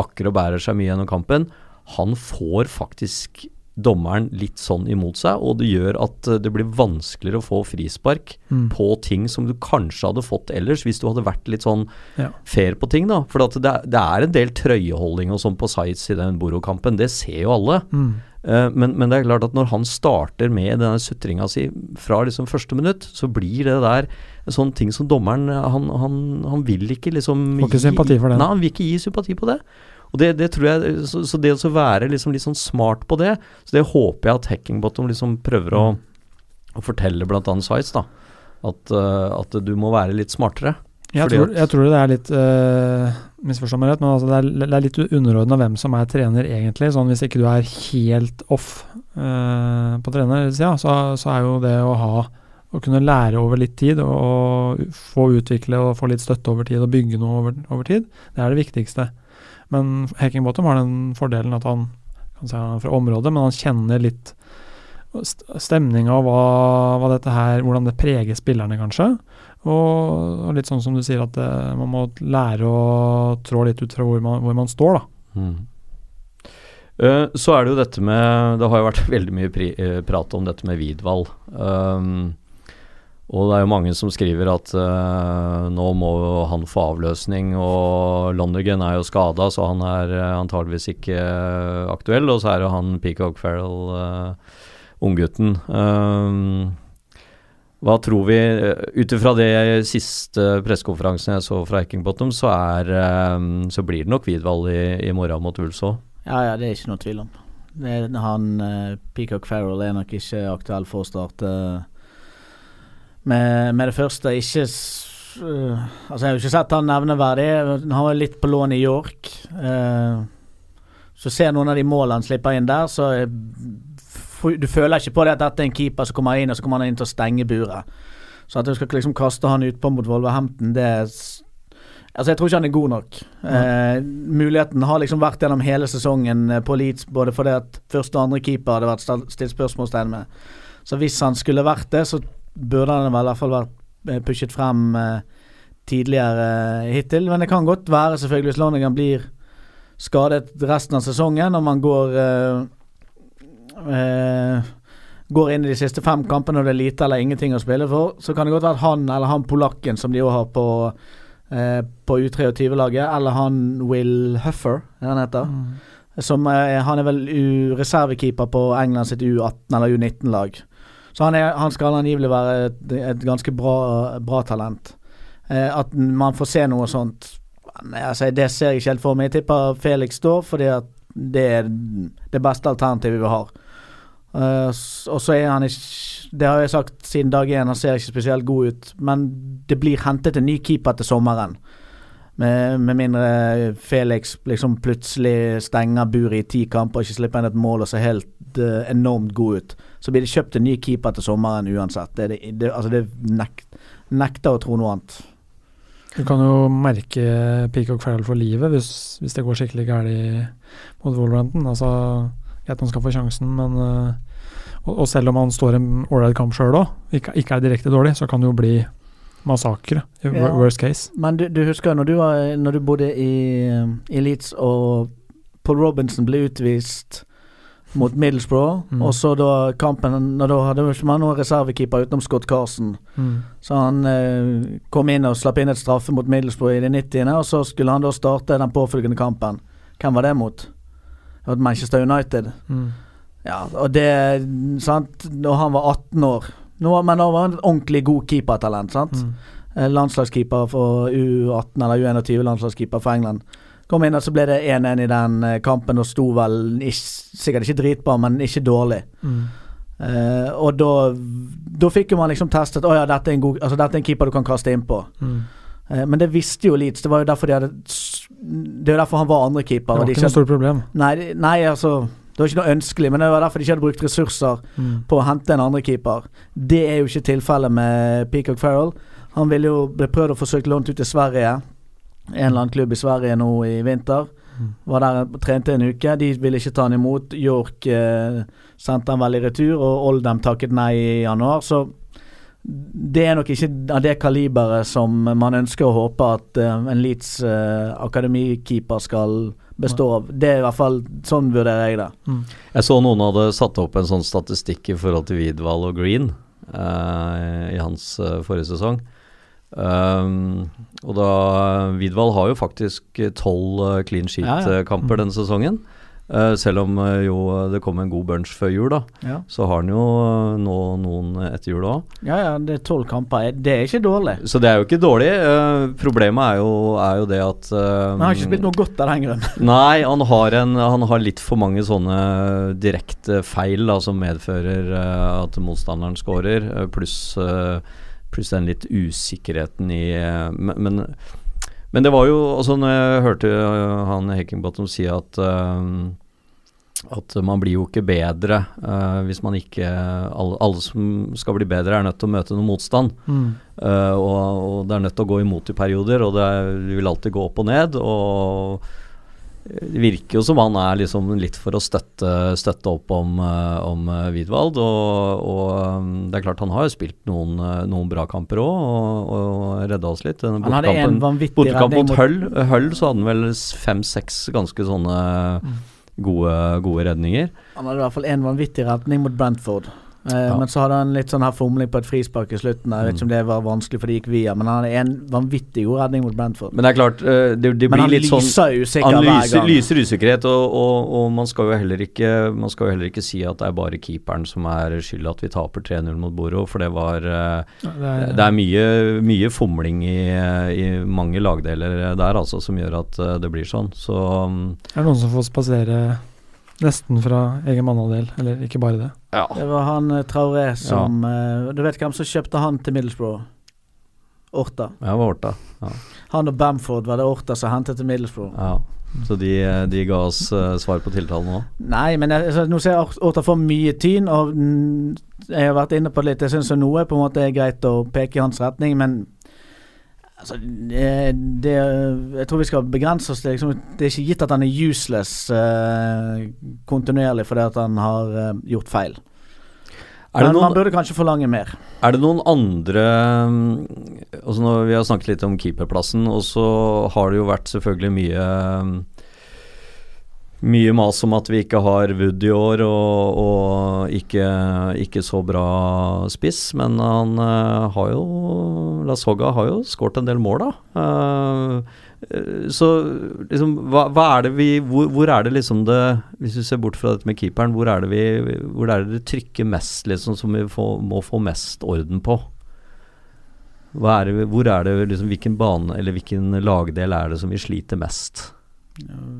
akker og bærer seg mye gjennom kampen, han får faktisk dommeren litt sånn imot seg, og det gjør at uh, det blir vanskeligere å få frispark Mm. på ting som du kanskje hadde fått ellers, hvis du hadde vært litt sånn Ja. fair på ting, da. For det, det er en del trøyeholding og sånn på sites i den Boro-kampen, det ser jo alle. Mm. Uh, men, men det er klart at når han starter med denne sutringa si fra liksom første minutt, så blir det der en sånn ting som dommeren Han, han, han vil ikke liksom Får ikke sympati for det. Nei, han vil ikke gi sympati på det. Og det, det tror jeg Så, så det å være liksom litt sånn smart på det, så det håper jeg at Hackingbottom liksom prøver å, å fortelle annet sites, da. At, eh, at du må være litt smartere. Jeg, tror, jeg tror det er litt uh, Misforstå meg rett, men altså det, er, det er litt underordna hvem som er trener, egentlig. Sånn Hvis ikke du er helt off uh, på trenersida, så, så er jo det å ha å kunne lære over litt tid og, og få utvikle og få litt støtte over tid og bygge noe over, over tid, det er det viktigste. Men Hekingbottom har den fordelen at han kan si han er fra området, men han kjenner litt st- stemninga og hva, hva dette her, hvordan det preger spillerne, kanskje. Og, og litt sånn som du sier, at det, man må lære å trå litt ut fra hvor man, hvor man står, da. Mm. Eh, så er det jo dette med Det har jo vært <laughs> veldig mye pri, eh, prat om dette med Vidvall. Um, og det er jo mange som skriver at uh, nå må han få avløsning, og Lonergan er jo skada, så han er uh, antageligvis ikke uh, aktuell. Og så er det han Peacock Farrell, uh, unggutten. Um, hva tror vi Ut ifra det siste pressekonferansen jeg så fra Hackingbottom, så, er, eh, så blir det nok Vidvall i, i morgen mot Wolves òg. Ja, ja, det er ikke noe tvil om. Det han Peacock Farrell er nok ikke aktuell for å starte med, med det første. Ikke øh, Altså, jeg har jo ikke sett han nevneverdig. Han var litt på lån i York. Uh, så ser noen av de målene han slipper inn der, så eh, du føler ikke på det at dette er en keeper som kommer inn, og så kommer han inn til å stenge buret. Så at du skal liksom kaste han utpå mot Wolverhampton, det er Altså, jeg tror ikke han er god nok. Eh, muligheten har liksom vært gjennom hele sesongen på Leeds, både fordi at første og andre keeper hadde vært stilt spørsmålstegn med. Så hvis han skulle vært det, så burde han vel i hvert fall vært eh, pushet frem eh, tidligere eh, hittil. Men det kan godt være, selvfølgelig, hvis Lonergan blir skadet resten av sesongen, og man går Går inn i de siste fem kampene og det er lite eller ingenting å spille for, så kan det godt være han eller han polakken som de òg har på eh, på U23-laget, eller han Will Huffer, er han heter. Som eh, Han er vel reservekeeper på England sitt U18 eller U19-lag. Så han, er, han skal angivelig være et, et ganske bra, bra talent. Eh, at man får se noe sånt altså, Det ser jeg ikke helt for meg. Jeg tipper Felix står, fordi at det er det beste alternativet vi har. Eh, og så er han ikke Det har jeg sagt siden dag én, han ser ikke spesielt god ut. Men det blir hentet en ny keeper til sommeren. Med, med mindre Felix liksom plutselig stenger buret i ti kamper og ikke slipper inn et mål og ser helt uh, enormt god ut. Så blir det kjøpt en ny keeper til sommeren uansett. Det, det, det, altså det nekt, nekter å tro noe annet. Du kan jo merke Peacock Farrell for livet hvis, hvis det går skikkelig galt mot Wolverhampton. Altså, greit han skal få sjansen, men eh, og, og selv om han står en ålreit kamp sjøl òg, ikke, ikke er direkte dårlig, så kan det jo bli massakre. Ja. Worst case. Men du, du husker når du, var, når du bodde i, i Leeds og Paul Robinson ble utvist mot Middlesbrough, Mm. og så da kampen da hadde man noen reservekeeper utenom Scott Carson. Mm. Så han eh, kom inn og slapp inn et straffe mot Middlesbrough i det 90. Og så skulle han da starte den påfølgende kampen. Hvem var det mot? Det var Manchester United. Mm. Ja, og det sant Da han var 18 år. Nå, men da var han et ordentlig god keepertalent. sant? Mm. Eh, Landslagskeeper for U18 eller U21, landslagskeeper for England. Kom inn, og så ble det 1-1 i den eh, kampen, og sto vel ikke, sikkert ikke dritbra, men ikke dårlig. Mm. Uh, og da, da fikk jo man liksom testet Å ja, dette er god, altså, dette er en keeper du kan kaste innpå. Mm. Uh, men det visste jo Leeds. Det var jo derfor de hadde Det jo derfor han var andrekeeper. Det og var ikke noe stort problem. Nei, nei, altså Det var ikke noe ønskelig, men det var derfor de ikke hadde brukt ressurser Mm. på å hente en andrekeeper. Det er jo ikke tilfellet med Peacock Farrell. Han ville jo ble prøvd å forsøkt lånt ut til Sverige. En eller annen klubb i Sverige nå i vinter. Mm. Var der og trente en uke. De ville ikke ta han imot. York eh, sendte han vel i retur, og Oldham takket nei i januar. Så det er nok ikke av det kaliberet som man ønsker å håpe at eh, en Leeds eh, akademikeeper skal bestå av. Det er i hvert fall sånn vurderer jeg det. Mm. Jeg så noen hadde satt opp en sånn statistikk i forhold til Vidval og Green eh, i hans eh, forrige sesong. Um, og da Vidval har jo faktisk tolv uh, clean Ja, ja. sheet-kamper Mm. denne sesongen. Uh, selv om uh, jo det kom en god bunch før jul, da. Ja, Så har han jo uh, nå noen etter jul òg. ja, ja det er tolv kamper. Det er ikke dårlig. Så det er jo ikke dårlig. Eh, problemet er jo, er jo det at eh, han har ikke spilt noe godt av den grunn. <laughs> Nei, han har, en, han har litt for mange sånne direkte feil da, som medfører eh, at motstanderen scorer, eh, pluss eh, pluss den litt usikkerheten i men, men, men det var jo altså når jeg hørte eh, han Heckingbottom si at uh, at man blir jo ikke bedre uh, hvis man ikke alle, alle som skal bli bedre, er nødt til å møte noe motstand. Mm. Uh, og, og det er nødt til å gå imot i perioder, og det, er, det vil alltid gå opp og ned. Og det virker jo som han er liksom litt for å støtte, støtte opp om, uh, om eh, Widwald. Og, og um, det er klart han har jo spilt noen, eh, noen bra kamper òg, og, og redda oss litt. Denne Han hadde en vanvittig Bortekamp mot Hull, Hull så hadde han vel fem-seks ganske sånne gode, gode redninger. Han hadde i hvert fall en vanvittig redning mot Brentford. Eh, Ja. Men så hadde han litt sånn her fomling på et frispark i slutten. Jeg vet ikke om det var vanskelig, for det gikk via. Men han hadde en vanvittig god redning mot Brentford. Men det er klart, eh, det, det blir litt sånn lyser usikker Han hver lyser, gang. lyser usikkerhet, og, og, og man, skal jo heller ikke, man skal jo heller ikke si at det er bare keeperen som er skyld at vi taper 3-0 mot Boro, for det var eh, Ja, det er, Det er mye, mye fomling i, i mange lagdeler der, altså, som gjør at det blir sånn. Så mm, er det noen som får spasere nesten fra egen mannandel, eller ikke bare det. ja. Det var han eh, Traoré som ja. Du vet hvem som kjøpte han til Middlesbrough? Orta. Ja, det var Orta. Han og Bamford var det Orta som hentet til Middlesbrough. Ja. Så de, de ga oss uh, svar på tiltalen òg? Nei, men jeg, altså, nå ser jeg Orta får mye tyn, og mm, jeg har vært inne på det litt. Jeg syns noe på en måte er greit å peke i hans retning, men altså, det, det Jeg tror vi skal begrense oss til liksom, Det er ikke gitt at han er useless eh, kontinuerlig fordi at han har eh, gjort feil. Det men man burde kanskje forlange mer. er det noen andre altså nå, Vi har snakket litt om keeperplassen, og så har det jo vært selvfølgelig mye mm, mye mas om at vi ikke har Wood i år, og, og ikke, ikke så bra spiss. Men han uh, har jo La Soga har jo skåret en del mål, da. Uh, så liksom hva, hva er det vi hvor, hvor er det liksom det Hvis vi ser bort fra dette med keeperen, hvor er det vi Hvor er det trykker mest, liksom, som vi får, må få mest orden på? Er det, hvor er det liksom Hvilken bane eller hvilken lagdel er det som vi sliter mest?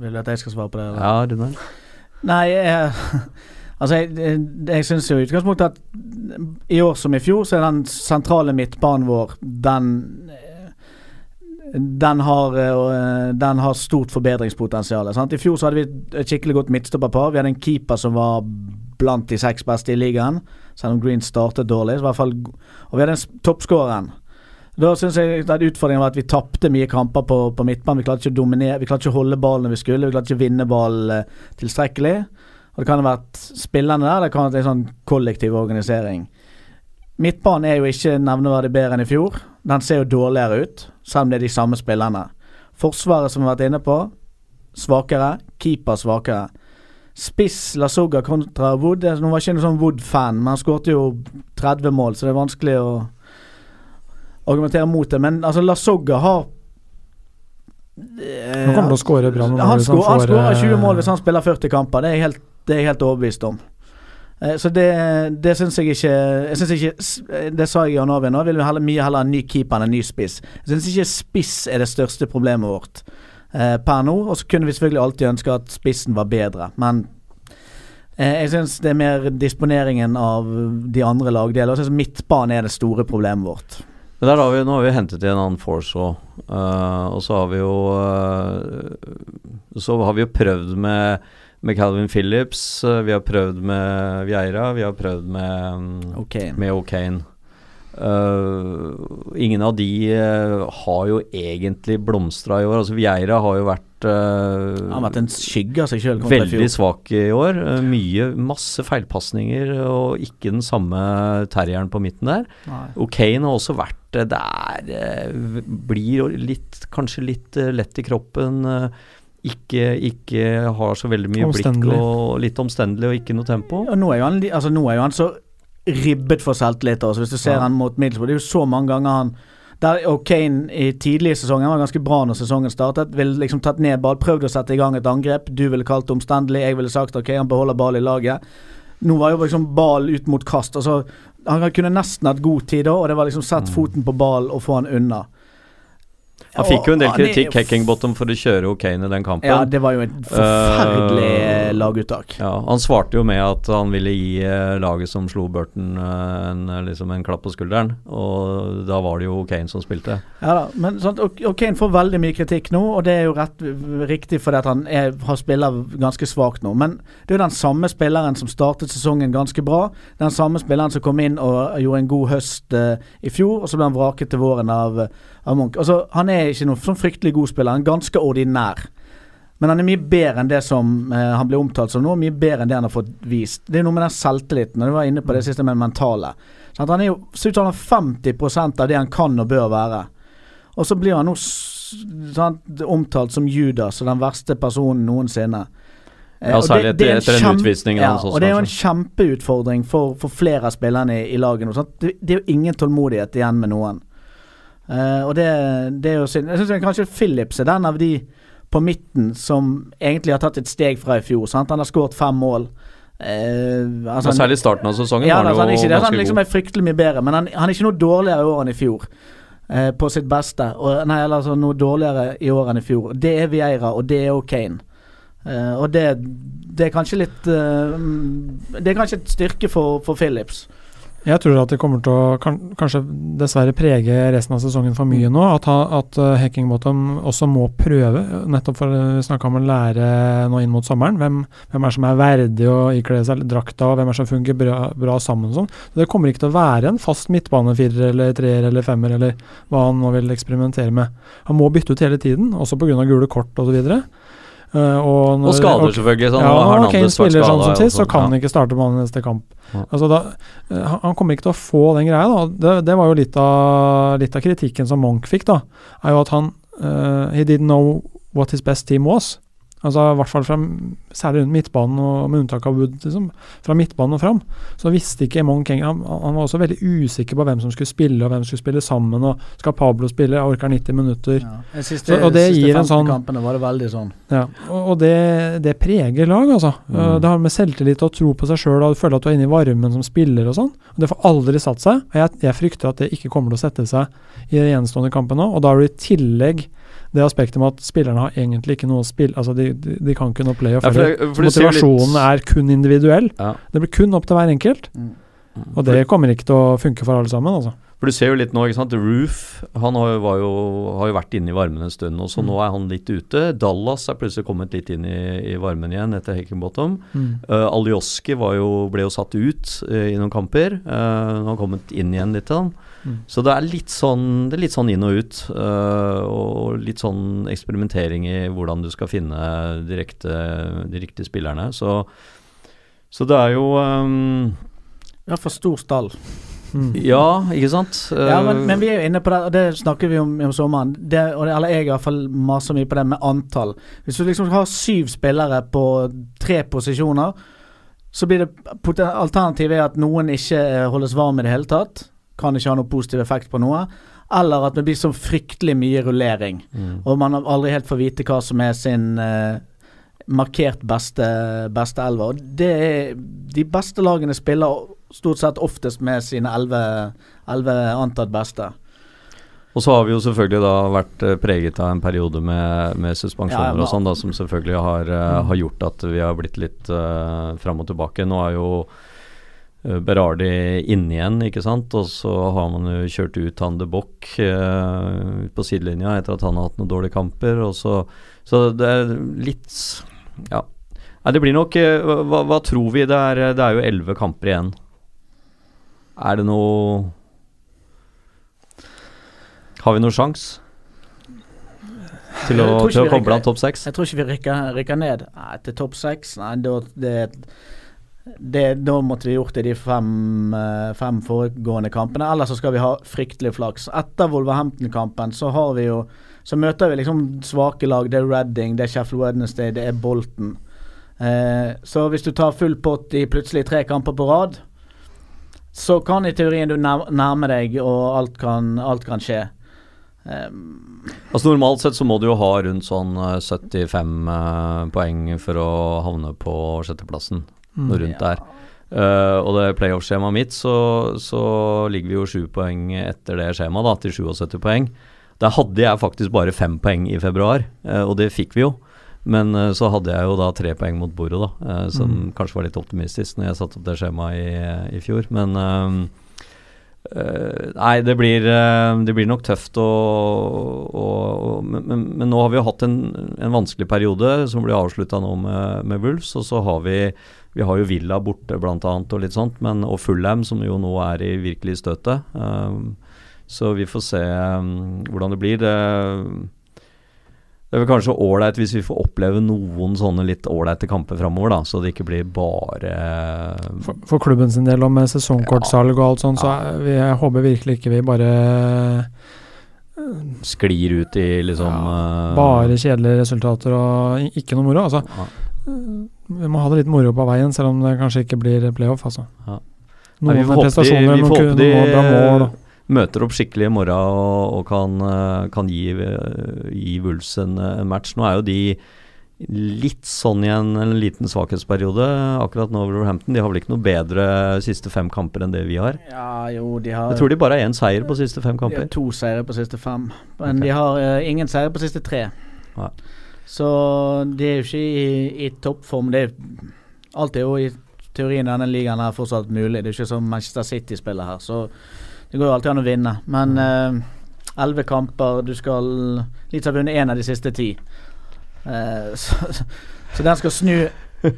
Vil du at jeg skal svare på det? eller? Ja, Runar? Nei, jeg, altså jeg, jeg, jeg syns jo i utgangspunktet at i år som i fjor, så er den sentrale midtbanen vår den den har, eh, den har stort forbedringspotensial. Sant? I fjor så hadde vi et skikkelig godt midtstopperpar. Vi hadde en keeper som var blant de seks beste i ligaen, selv om Green startet dårlig. Så i hvert fall, og vi hadde en toppskåreren. Da syns jeg at utfordringen var at vi tapte mye kamper på, på midtbanen. Vi klarte ikke å dominere, vi klarte ikke å holde ballen når vi skulle. Vi klarte ikke å vinne ball eh, tilstrekkelig. Og Det kan ha vært spillerne der, det kan ha vært en sånn kollektiv organisering. Midtbanen er jo ikke nevneverdig bedre enn i fjor. Den ser jo dårligere ut, selv om det er de samme spillerne. Forsvaret, som vi har vært inne på, svakere. Keeper svakere. Spiss Lasoga kontra Wood. Nå var ikke noen sånn Wood-fan, men han skårte jo 30 mål, så det er vanskelig å argumentere mot det. Men altså, Lasogga har eh, Han kommer til å skåre bra han, skår, skårer eh, 20 mål hvis han spiller 40 kamper. Det er jeg helt, det er jeg helt overbevist om. Eh, Så det, det syns jeg ikke Jeg synes ikke eh, Det sa jeg i januar nå. Vil vi heller, mye heller ha en ny keeper enn en ny spiss. Jeg syns ikke spiss er det største problemet vårt eh, per nå. Og så kunne vi selvfølgelig alltid ønske at spissen var bedre, men eh, jeg syns det er mer disponeringen av de andre lagdelene. Jeg syns midtbanen er det store problemet vårt. Men der har vi, nå har vi hentet inn en annen force òg. og så har vi jo uh, Så har vi jo prøvd med, med Calvin Phillips. uh, vi har prøvd med Vieira. Vi har prøvd med, um, med O'Kane. Eh, ingen av de uh, har jo egentlig blomstra i år. Altså Vieira har jo vært uh, Han har vært en skygge av seg sjøl Veldig svak i år. Mye, masse feilpasninger og ikke den samme terrieren på midten der. Nei. Og Kane har også vært der eh, Blir litt, kanskje litt lett i kroppen. Ikke, ikke har så veldig mye blikk og litt omstendelig og ikke noe tempo. Og nå er jo han, altså, nå er jo han så ribbet for selvtillit. Altså, hvis du ser Ja. han mot Middlesbrough, det er jo så mange ganger han der, og Kane i tidlig sesonger var ganske bra når sesongen startet. Ville liksom tatt ned ball, prøvd å sette i gang et angrep. Du ville kalt det omstendelig, jeg ville sagt ok, han beholder ball i laget. Nå var jo liksom ball ut mot kast. Altså, han kunne nesten hatt god tid da, og det var liksom sett Mm. foten på ball og få han unna. Han fikk jo en del kritikk, Heckingbottom, for å kjøre O'Kane i den kampen. Ja, det var jo et forferdelig uh, laguttak. Ja, Han svarte jo med at han ville gi eh, laget som slo Burton eh, en, eh, liksom en klapp på skulderen, og da var det jo Kane som spilte. Ja da, men sånn, og, og Kane får veldig mye kritikk nå, og det er jo rett, riktig fordi at han er, har spiller ganske svakt nå. Men det er jo den samme spilleren som startet sesongen ganske bra. Den samme spilleren som kom inn og gjorde en god høst uh, i fjor, og så ble han vraket til våren av, av Munch. Altså, han er ikke noen sånn fryktelig god spiller, han er ganske ordinær. Men han er mye bedre enn det som eh, han blir omtalt som nå, mye bedre enn det han har fått vist. Det er noe med den selvtilliten, og du var inne på det siste med det mentale. Sant? Han er jo, ser ut som han har 50% av det han kan og bør være. Og så blir han nå sånn, omtalt som Judas og den verste personen noensinne. Eh, Ja, særlig er etter- etter den utvisningen Ja, og det er jo en kjempeutfordring for, for flere av spillerne i, i laget? Det, det er jo ingen tålmodighet igjen med noen. Eh, og det, det er jo synd. Jeg syns kanskje Phillips er den av de på midten som egentlig har tatt et steg fra i fjor. Sant? Han har skåret fem mål. Uh, altså særlig i starten av sesongen ja, var altså, han er jo ikke det. Han liksom god. er fryktelig mye bedre, men han, han er ikke noe dårligere i år enn i fjor. Uh, på sitt beste. Og, nei, eller altså noe dårligere i år enn i fjor. Det er Vieira, og det er O'Kane. Uh, og det, det er kanskje litt mm, Det er kanskje et styrke for, for Phillips. Jeg tror at det kommer til å kan, kanskje dessverre prege resten av sesongen for mye nå. At, at uh, også må prøve, nettopp for å vi snakka om å lære nå inn mot sommeren. Hvem, hvem er som er verdig å ikle seg drakta, og hvem er som fungerer bra, bra sammen. og sånn. Så Det kommer ikke til å være en fast midtbanefirer eller treer eller femmer eller hva han nå vil eksperimentere med. Han må bytte ut hele tiden, også pga. gule kort osv. Uh, og, Og skader, selvfølgelig. Sånn, ja, og Kane spiller sånn som sist, så kan han ikke starte på neste kamp. Ja. Altså da, eh, han, han kommer ikke til å få den greia. da. Det, det var jo litt av, litt av kritikken som Monk fikk, da. Er jo at han uh, He didn't know what his best team was. Altså i hvert fall fra, Særlig rundt midtbanen, og med unntak av Wood. Liksom, fra midtbanen og fram. Så visste ikke Monk han, han var også veldig usikker på hvem som skulle spille, og hvem som skulle spille sammen. og Skal Pablo spille? Jeg orker 90 minutter. Ja. Siste, Så- og det siste gir en sånn- kampene var det veldig sånn. Ja, og, og det, det preger lag, altså. Mm. Uh, det har med selvtillit og tro på seg sjøl og føle at du er inne i varmen som spiller og sånn. Og Det får aldri satt seg. Og jeg, jeg frykter at det ikke kommer til å sette seg i de gjenstående kampene nå. Og da har du i tillegg det aspektet med at spillerne har egentlig ikke noe å spille Altså, de, de, de kan ikke noe playoff. Ja, jo litt- Motivasjonen er kun individuell. Ja. Det blir kun opp til hver enkelt. Mm. Og det kommer ikke til å funke for alle sammen, altså. For du ser jo litt nå, ikke sant. Roof han har jo, var jo, har jo vært inne i varmen en stund, og så Mm. nå er han litt ute. Dallas er plutselig kommet litt inn i, i varmen igjen etter Heckingbottom. Uh, Alioski jo, ble jo satt ut uh, i noen kamper. Uh, han har kommet inn igjen litt. Han. Mm. Så det er litt sånn, det er litt sånn inn og ut, uh, og litt sånn eksperimentering i hvordan du skal finne direkte, de riktige spillerne. Så, så det er jo um, Ja, for stor stall. Mm. Ja, ikke sant? Ja, men, Øh, men vi er jo inne på det, og det snakker vi om om sommeren. Det, og det, eller jeg i hvert fall maser mye på det med antall. Hvis du liksom har syv spillere på tre posisjoner, så blir det Alternativet er at noen ikke eh, holdes varm i det hele tatt. Kan ikke ha noen positiv effekt på noe. Eller at det blir så fryktelig mye rullering. mm. Og man aldri helt får vite hva som er sin eh, markert beste, beste elver. Og det er De beste lagene spiller stort sett oftest med sine elleve antatt beste. Og så har vi jo selvfølgelig da vært eh, preget av en periode med, med suspensjoner Ja, og sånn, da, som selvfølgelig har, eh, Mm. har gjort at vi har blitt litt uh, fram og tilbake. Nå er jo Berardi inne igjen, ikke sant. Og så har man jo kjørt ut han de Bock eh, på sidelinja etter at han har hatt noen dårlige kamper. Og så, så det er litt Ja. Nei, det blir nok eh, hva, hva tror vi? Det er, det er jo elleve kamper igjen. Er det noe Har vi noen sjanse til å, til å komme blant topp seks? Jeg tror ikke vi rykker, rykker ned Nei, til topp seks. Nei, det, det, det, da måtte vi gjort det de fem, eh, fem foregående kampene. Ellers så skal vi ha fryktelig flaks. Etter Wolverhampton-kampen så har vi jo Så møter vi liksom svake lag. Det er Reading, det er Sheffield Wednesday, det er Bolton. Eh, så hvis du tar full pott i plutselig tre kamper på rad, så kan i teorien du nærme deg, og alt kan, alt kan skje. Um, Altså Normalt sett så må du jo ha rundt sånn eh, 75 uh, poeng for å havne på sjetteplassen. Mm. Noe rundt der. Uh, og det playoff-skjemaet mitt, så, så ligger vi jo sju poeng etter det skjemaet, da, til 77 poeng. Der hadde jeg faktisk bare fem poeng i februar, uh, og det fikk vi jo. Men uh, så hadde jeg jo da tre poeng mot bordet, da, som Mm. kanskje var litt optimistisk når jeg satte opp det skjemaet i, i fjor. Men eh, eh, Nei, det blir, det blir nok tøft å, å, å men, men, men nå har vi jo hatt en, en vanskelig periode som blir avslutta nå med, med Wolves, og så har vi vi har jo Villa borte annet og litt sånt, men, og Fullham som jo nå er i virkelig støtet. Um, så vi får se um, hvordan det blir. Det, det er vel kanskje ålreit hvis vi får oppleve noen sånne litt ålreite kamper framover, da, så det ikke blir bare For, for klubben sin del og med sesongkortsalg og alt sånt, så vi, jeg håper virkelig ikke vi bare sklir ut i liksom ja, Bare kjedelige resultater og ikke noe moro. Altså, ja. Vi må ha det litt moro på veien, selv om det kanskje ikke blir playoff. Altså. Ja. Noen Nei, vi får håpe de- vi får noen, håpe de- noen mål. møter opp skikkelig i morgen og, og kan, eh, kan gi, eh, gi Wulfs en, en match. Nå er jo de litt sånn i en, en liten svakhetsperiode akkurat nå, Wolverhampton. De har vel ikke noe bedre siste fem kamper enn det vi har. ja, jo, de har Jeg tror de bare har én seier på siste fem kamper. De har to seire på siste fem, men okay. de har uh, ingen seire på siste tre. Ja. Så de er jo ikke i, i toppform. Det er, alt er jo i teorien denne ligaen her fortsatt mulig. Det er ikke som Manchester City spiller her, så det går jo alltid an å vinne. Men elleve kamper, du skal litt ha vunnet én av de siste ti. Eh, så, så den skal snu <laughs>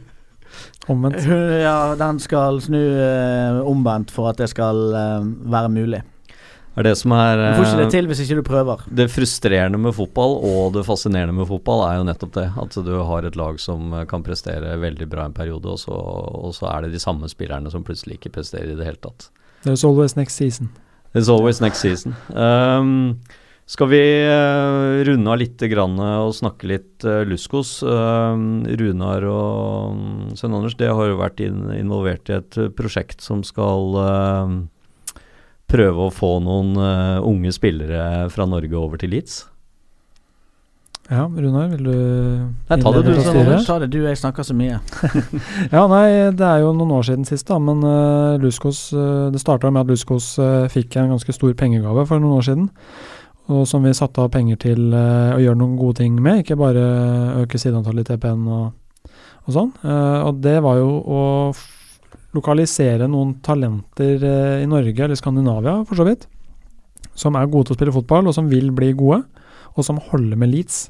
Omvendt. Ja, den skal snu eh, omvendt for at det skal eh, være mulig. Det er det som er Du får ikke eh, det til hvis ikke du prøver. Det frustrerende med fotball og det fascinerende med fotball er jo nettopp det. At du har et lag som eh, kan prestere veldig bra en periode, og så, og så er det de samme spillerne som plutselig ikke presterer i det hele tatt. There's always next season. It's always next season. Um, skal vi uh, runde av litt grann, eh, og snakke litt uh, Luskos? Uh, Runar og um, Svein Anders det har jo vært in involvert i et eh, prosjekt som skal prøve å få noen uh, unge spillere fra Norge over til Leeds. Ja, Runar, vil du Nei, ta det du? Anders. Ta det, du, jeg snakker så mye. <laughs> Ja, nei, det er jo noen år siden sist, da, men uh, Luskos uh, Det starta med at Luskos uh, fikk en ganske stor pengegave for noen år siden. Og som vi satte av penger til uh, å gjøre noen gode ting med, ikke bare øke sideantallet i TPN og, og sånn. Uh, og det var jo å lokalisere noen talenter uh, i Norge, eller Skandinavia for så vidt, som er gode til å spille fotball, og som vil bli gode, og som holder med Leeds.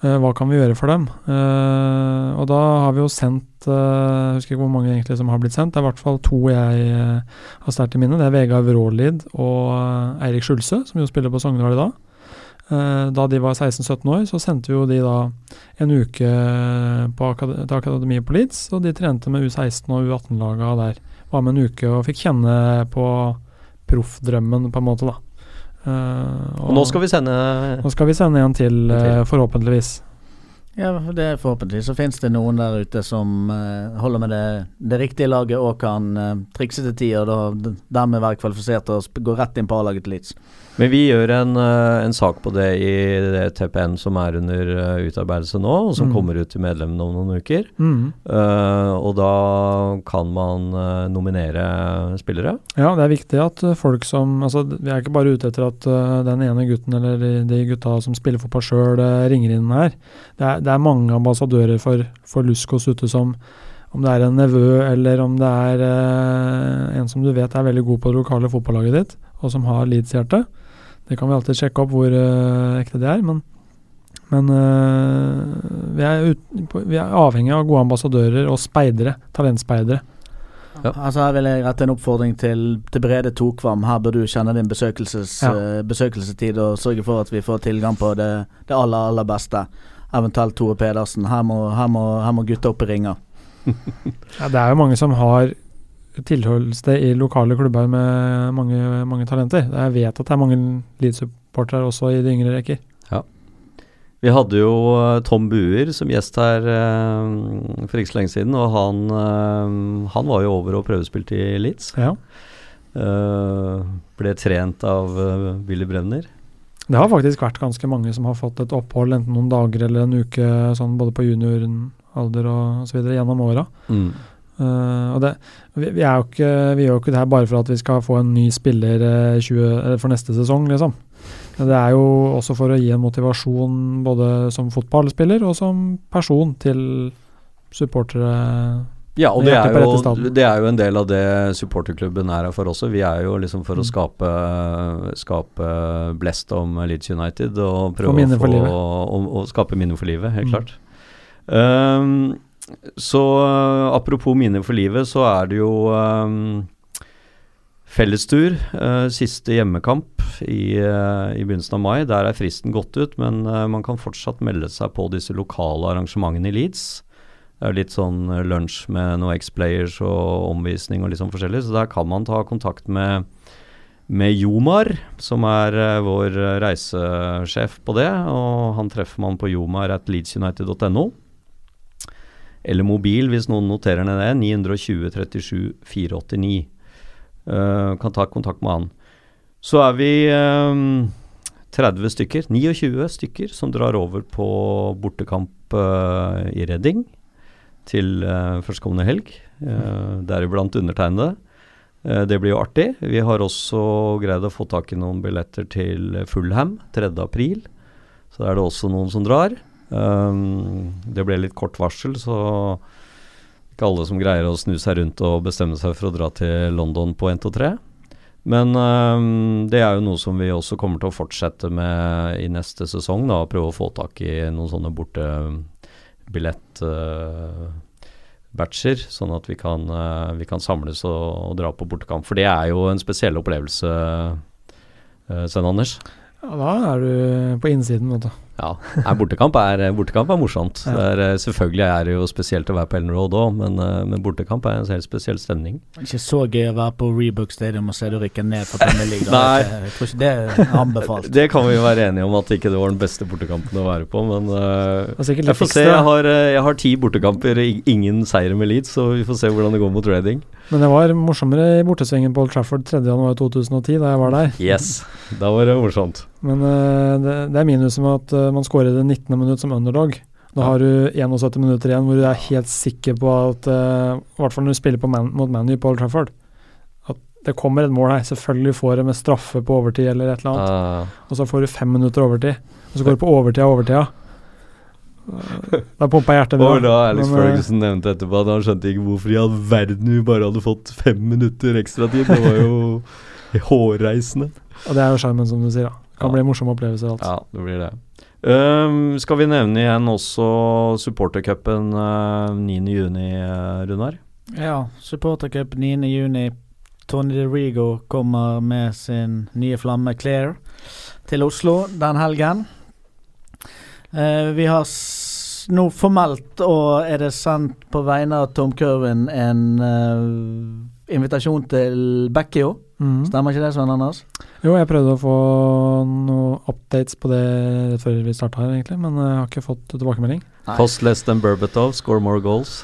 Eh, hva kan vi gjøre for dem? Eh, og da har vi jo sendt eh, Jeg husker ikke hvor mange egentlig som har blitt sendt. Det er i hvert fall to jeg eh, har sterkt i minne. Det er Vegard Vrålid og eh, Eirik Skjulse, som jo spiller på Sogndal i dag. Eh, da de var 16-17 år, så sendte jo de da en uke på akad til akademiet på Leeds, og de trente med U16 og U18-laga der. Var med en uke og fikk kjenne på proffdrømmen, på en måte, da. Uh, Og nå skal vi sende nå skal vi sende en til, uh, forhåpentligvis. Ja, det er Forhåpentligvis så finnes det noen der ute som uh, holder med det, det riktige laget og kan uh, trikse til tider og dermed være kvalifisert og sp- gå rett inn på A-laget til Leeds. Men vi gjør en, eh, en sak på det i det TPN som er under eh, utarbeidelse nå, og som Mm. kommer ut til medlemmene om noen uker. Mm. Uh, og da kan man nominere spillere. Ja, det er viktig at folk som Altså, vi er ikke bare ute etter at den ene gutten eller de, de gutta som spiller fotball sjøl, ringer inn her. Det er, det er mange ambassadører for, for Luskos ute som Om det er en nevø, eller om det er eh, en som du vet er veldig god på det lokale fotballaget ditt, og som har Leeds-hjerte. Det kan vi alltid sjekke opp hvor eh, ekte det er, men men eh, vi, er ut, vi er avhengig av gode ambassadører og speidere, talentspeidere. Ja. Altså Her vil jeg rette en oppfordring til, til Brede Tokvam. Her bør du kjenne din besøkelses, Ja. eh, besøkelsestid og sørge for at vi får tilgang på det, det aller, aller beste. Eventuelt Tore Pedersen. Her må, her må, her må gutta opp i ringer. <laughs> Ja, det er jo mange som har tilholdssted i lokale klubber med mange, mange talenter. Jeg vet at det er mange Leeds-supportere også i de yngre rekker. Vi hadde jo eh, Tom Buer som gjest her eh, for ikke så lenge siden, og han, eh, han var jo over og prøvespilte i Leeds. Ja. Eh, ble trent av eh, Willy Brevner. Det har faktisk vært ganske mange som har fått et opphold, enten noen dager eller en uke, sånn både på junioralder og så videre gjennom åra. Eh, og det, vi, vi, er jo ikke, vi gjør jo ikke det her bare for at vi skal få en ny spiller eh, 20, eller for neste sesong, liksom. Det er jo også for å gi en motivasjon både som fotballspiller og som person til supportere. Ja, og det er, jo, det er jo en del av det supporterklubben er her for også. Vi er jo liksom for å Mm. skape, skape blest om Leeds United og prøve å, få, å, å skape minner for livet, helt Mm. klart. Um, så uh, apropos minner for livet, så er det jo um, fellestur. uh, siste hjemmekamp i, uh, i begynnelsen av mai. Der er fristen gått ut, men uh, man kan fortsatt melde seg på disse lokale arrangementene i Leeds. Det er litt sånn eh, lunsj med noen X-players og omvisning og litt sånn forskjellig, så der kan man ta kontakt med, med Jomar, som er eh, vår eh, reisesjef på det, og han treffer man på jomar at leedsunited.no. Eller mobil, hvis noen noterer ned det, 920 37 489. Uh, kan ta kontakt med han. Så er vi um, 30 stykker, 29 stykker, som drar over på bortekamp uh, i Redding til uh, førstkommende helg, uh, deriblant undertegnede. Uh, det blir jo artig. Vi har også greid å få tak i noen billetter til Fullham 3. april. Så er det også noen som drar. Um, det ble litt kort varsel, så ikke alle som greier å snu seg rundt og bestemme seg for å dra til London på 1-2-3. Men um, det er jo noe som vi også kommer til å fortsette med i neste sesong. da, Prøve å få tak i noen sånne bortebillett-batcher, sånn at vi kan, eh, vi kan samles og, og dra på bortekamp. For det er jo en spesiell opplevelse, uh, Sven Anders. Ja, da er du på innsiden, vet du. Ja, bortekamp, er, bortekamp er morsomt. Ja. Det er, selvfølgelig er det jo spesielt å være på Ellen Road òg, men, eh, men bortekamp er en helt spesiell stemning. Ikke så gøy å være på Rebook Stadium og se du rykker ned fra Premier League. <laughs> Nei. Det Jeg tror ikke det er anbefalt. <laughs> Det kan vi jo være enige om at ikke det var den beste bortekampen å være på, men sikkert jeg får se. Jeg har, eh, jeg har ti bortekamper, ingen seire med Leeds, så vi får se hvordan det går mot Reading. Men det var morsommere i bortesvingen på Old Trafford 3.1.2010, da jeg var der. Yes, da var det morsomt. Men eh, det, det er minuset med at eh, man skårer det 19. minutt som underdog. Da har du 71 minutter igjen hvor du er helt sikker på at eh, I hvert fall når du spiller på man, mot ManU på Old Trafford. At det kommer et mål her. Selvfølgelig får det med straffe på overtid eller et eller annet. Ah, Og så får du fem minutter overtid. Og så går du på overtida og overtida. <laughs> Da pumpa hjertet mitt. og da Alex Men, Ferguson nevnte etterpå at han skjønte ikke hvorfor i all verden vi bare hadde fått fem minutter ekstratid. Det var jo <laughs> hårreisende. Og det er jo skjermen, som du sier. da. Det kan Ja. bli morsomme opplevelser. alt. Ja, det blir det. Um, skal vi nevne igjen også supportercupen uh, 9.6, uh, Runar? Ja, supportercup 9.6. Tony De Rigo kommer med sin nye flamme Claire til Oslo den helgen. Uh, vi har nå formelt, og er det sendt på vegne av Tom Curwin, en uh, invitasjon til Bekkio. Mm. Stemmer ikke det, Svein Anders? Jo, jeg prøvde å få noen updates på det rett før vi starta her, egentlig, men jeg har ikke fått tilbakemelding. Cost less than Berbatov, score more goals.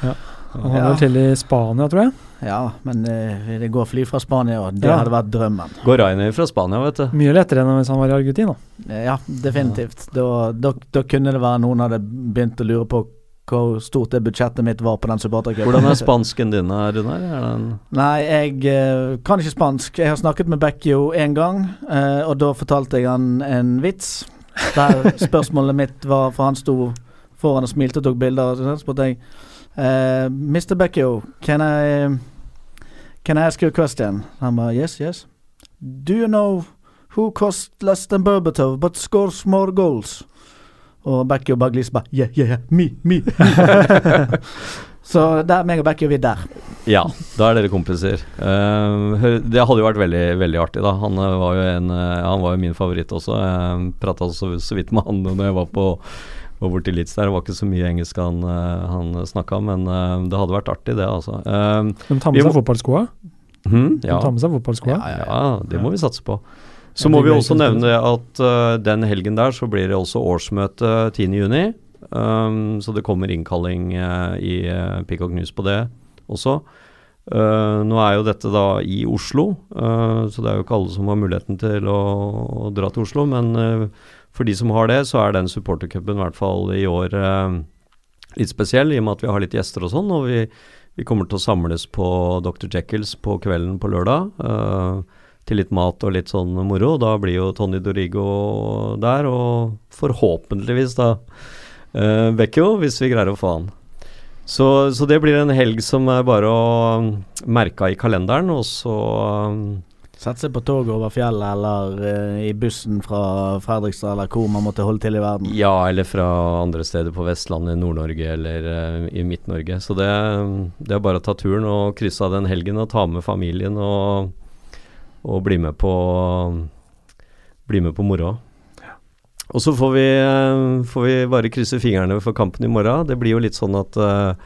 Han Ja. til i Spania, tror jeg. Ja, men eh, det går fly fra Spania, og det Ja. hadde vært drømmen. Går Rainer fra Spania, vet du. Mye lettere enn hvis han var i Argentina. Eh, Ja, definitivt. Da, da, da kunne det være noen hadde begynt å lure på hvor stort det budsjettet mitt var på den supportercupen. Hvordan er spansken din, Runar? Den Nei, jeg uh, kan ikke spansk. Jeg har snakket med Bekkio én gang, uh, og da fortalte jeg han en vits. Der spørsmålet <laughs> mitt var For han sto foran og smilte og tok bilder. Og så spurte jeg uh, Mr. Bekkio, can I Can I ask you a question? Han ba yes, yes. Do you know who cost less than Berbatov but scores more goals? Og Becky og Baglis bare Yeah, yeah, yeah, me, me. me." <laughs> så der, meg og Bekkio, vi er der. Ja, da er dere kompiser. Uh, det hadde jo vært veldig veldig artig, da. Han eh, var jo, en, eh, han var jo min favoritt også. Jeg prata så, så vidt med han når jeg var på var borti Leeds der. Det var ikke så mye engelsk han, han snakka, men det hadde vært artig, det, altså. Uh, De tar med seg fotballskoa. hm, De ja. tar med seg fotballskoa. Ja, det må vi satse på. Så må vi også nevne at uh, den helgen der så blir det også årsmøte 10.6. Um, så det kommer innkalling uh, i uh, Peacock News på det også. Uh, nå er jo dette da i Oslo, så det er jo ikke alle som har muligheten til å, å dra til Oslo. Men for de som har det, så er den supportercupen i hvert fall i år litt spesiell, i og med at vi har litt gjester og sånn. Og vi, vi kommer til å samles på Dr. Jekylls på kvelden på lørdag. Uh, til litt mat og litt sånn moro. Da blir jo Tony Dorigo der, og forhåpentligvis da uh, Vecchio, hvis vi greier å få han. Så, så det blir en helg som er bare å um, merke i kalenderen, og så um, Sette seg på toget over fjellet eller uh, i bussen fra Fredrikstad eller hvor man måtte holde til i verden. Ja, eller fra andre steder på Vestlandet, Nord-Norge eller uh, i Midt-Norge. Så det, det er bare å ta turen og krysse av den helgen og ta med familien og, og bli med på Bli med på moroa. Og så får vi, får vi bare krysse fingrene for kampen i morgen. Det blir jo litt sånn at eh,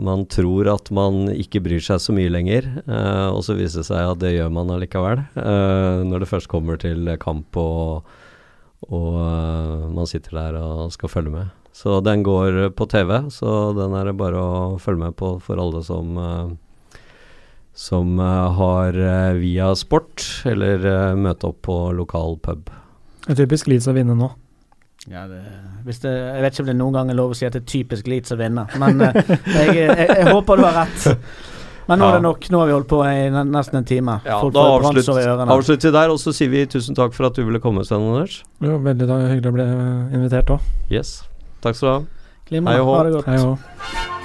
man tror at man ikke bryr seg så mye lenger, uh, og så viser det seg at det gjør man allikevel. Uh, når det først kommer til kamp og, og man sitter der og skal følge med. Så den går på TV, så den er det bare å følge med på for alle som som eh, har eh, via sport, eller uh, møte opp på lokal pub. Det er typisk Leeds å vinne nå. Ja, det, hvis det, jeg vet ikke om det noen gang er lov å si at det er typisk Leeds å vinne, men eh, jeg, jeg, jeg håper du har rett. Men nå er det nok. Nå har vi holdt på i nesten en time. Ja, Folk da avslutter avslutt, vi der, og så sier vi tusen takk for at du ville komme, Sven Anders. Jo, veldig da, hyggelig å bli eh, invitert òg. Yes. Takk skal du ha. Hei og hå.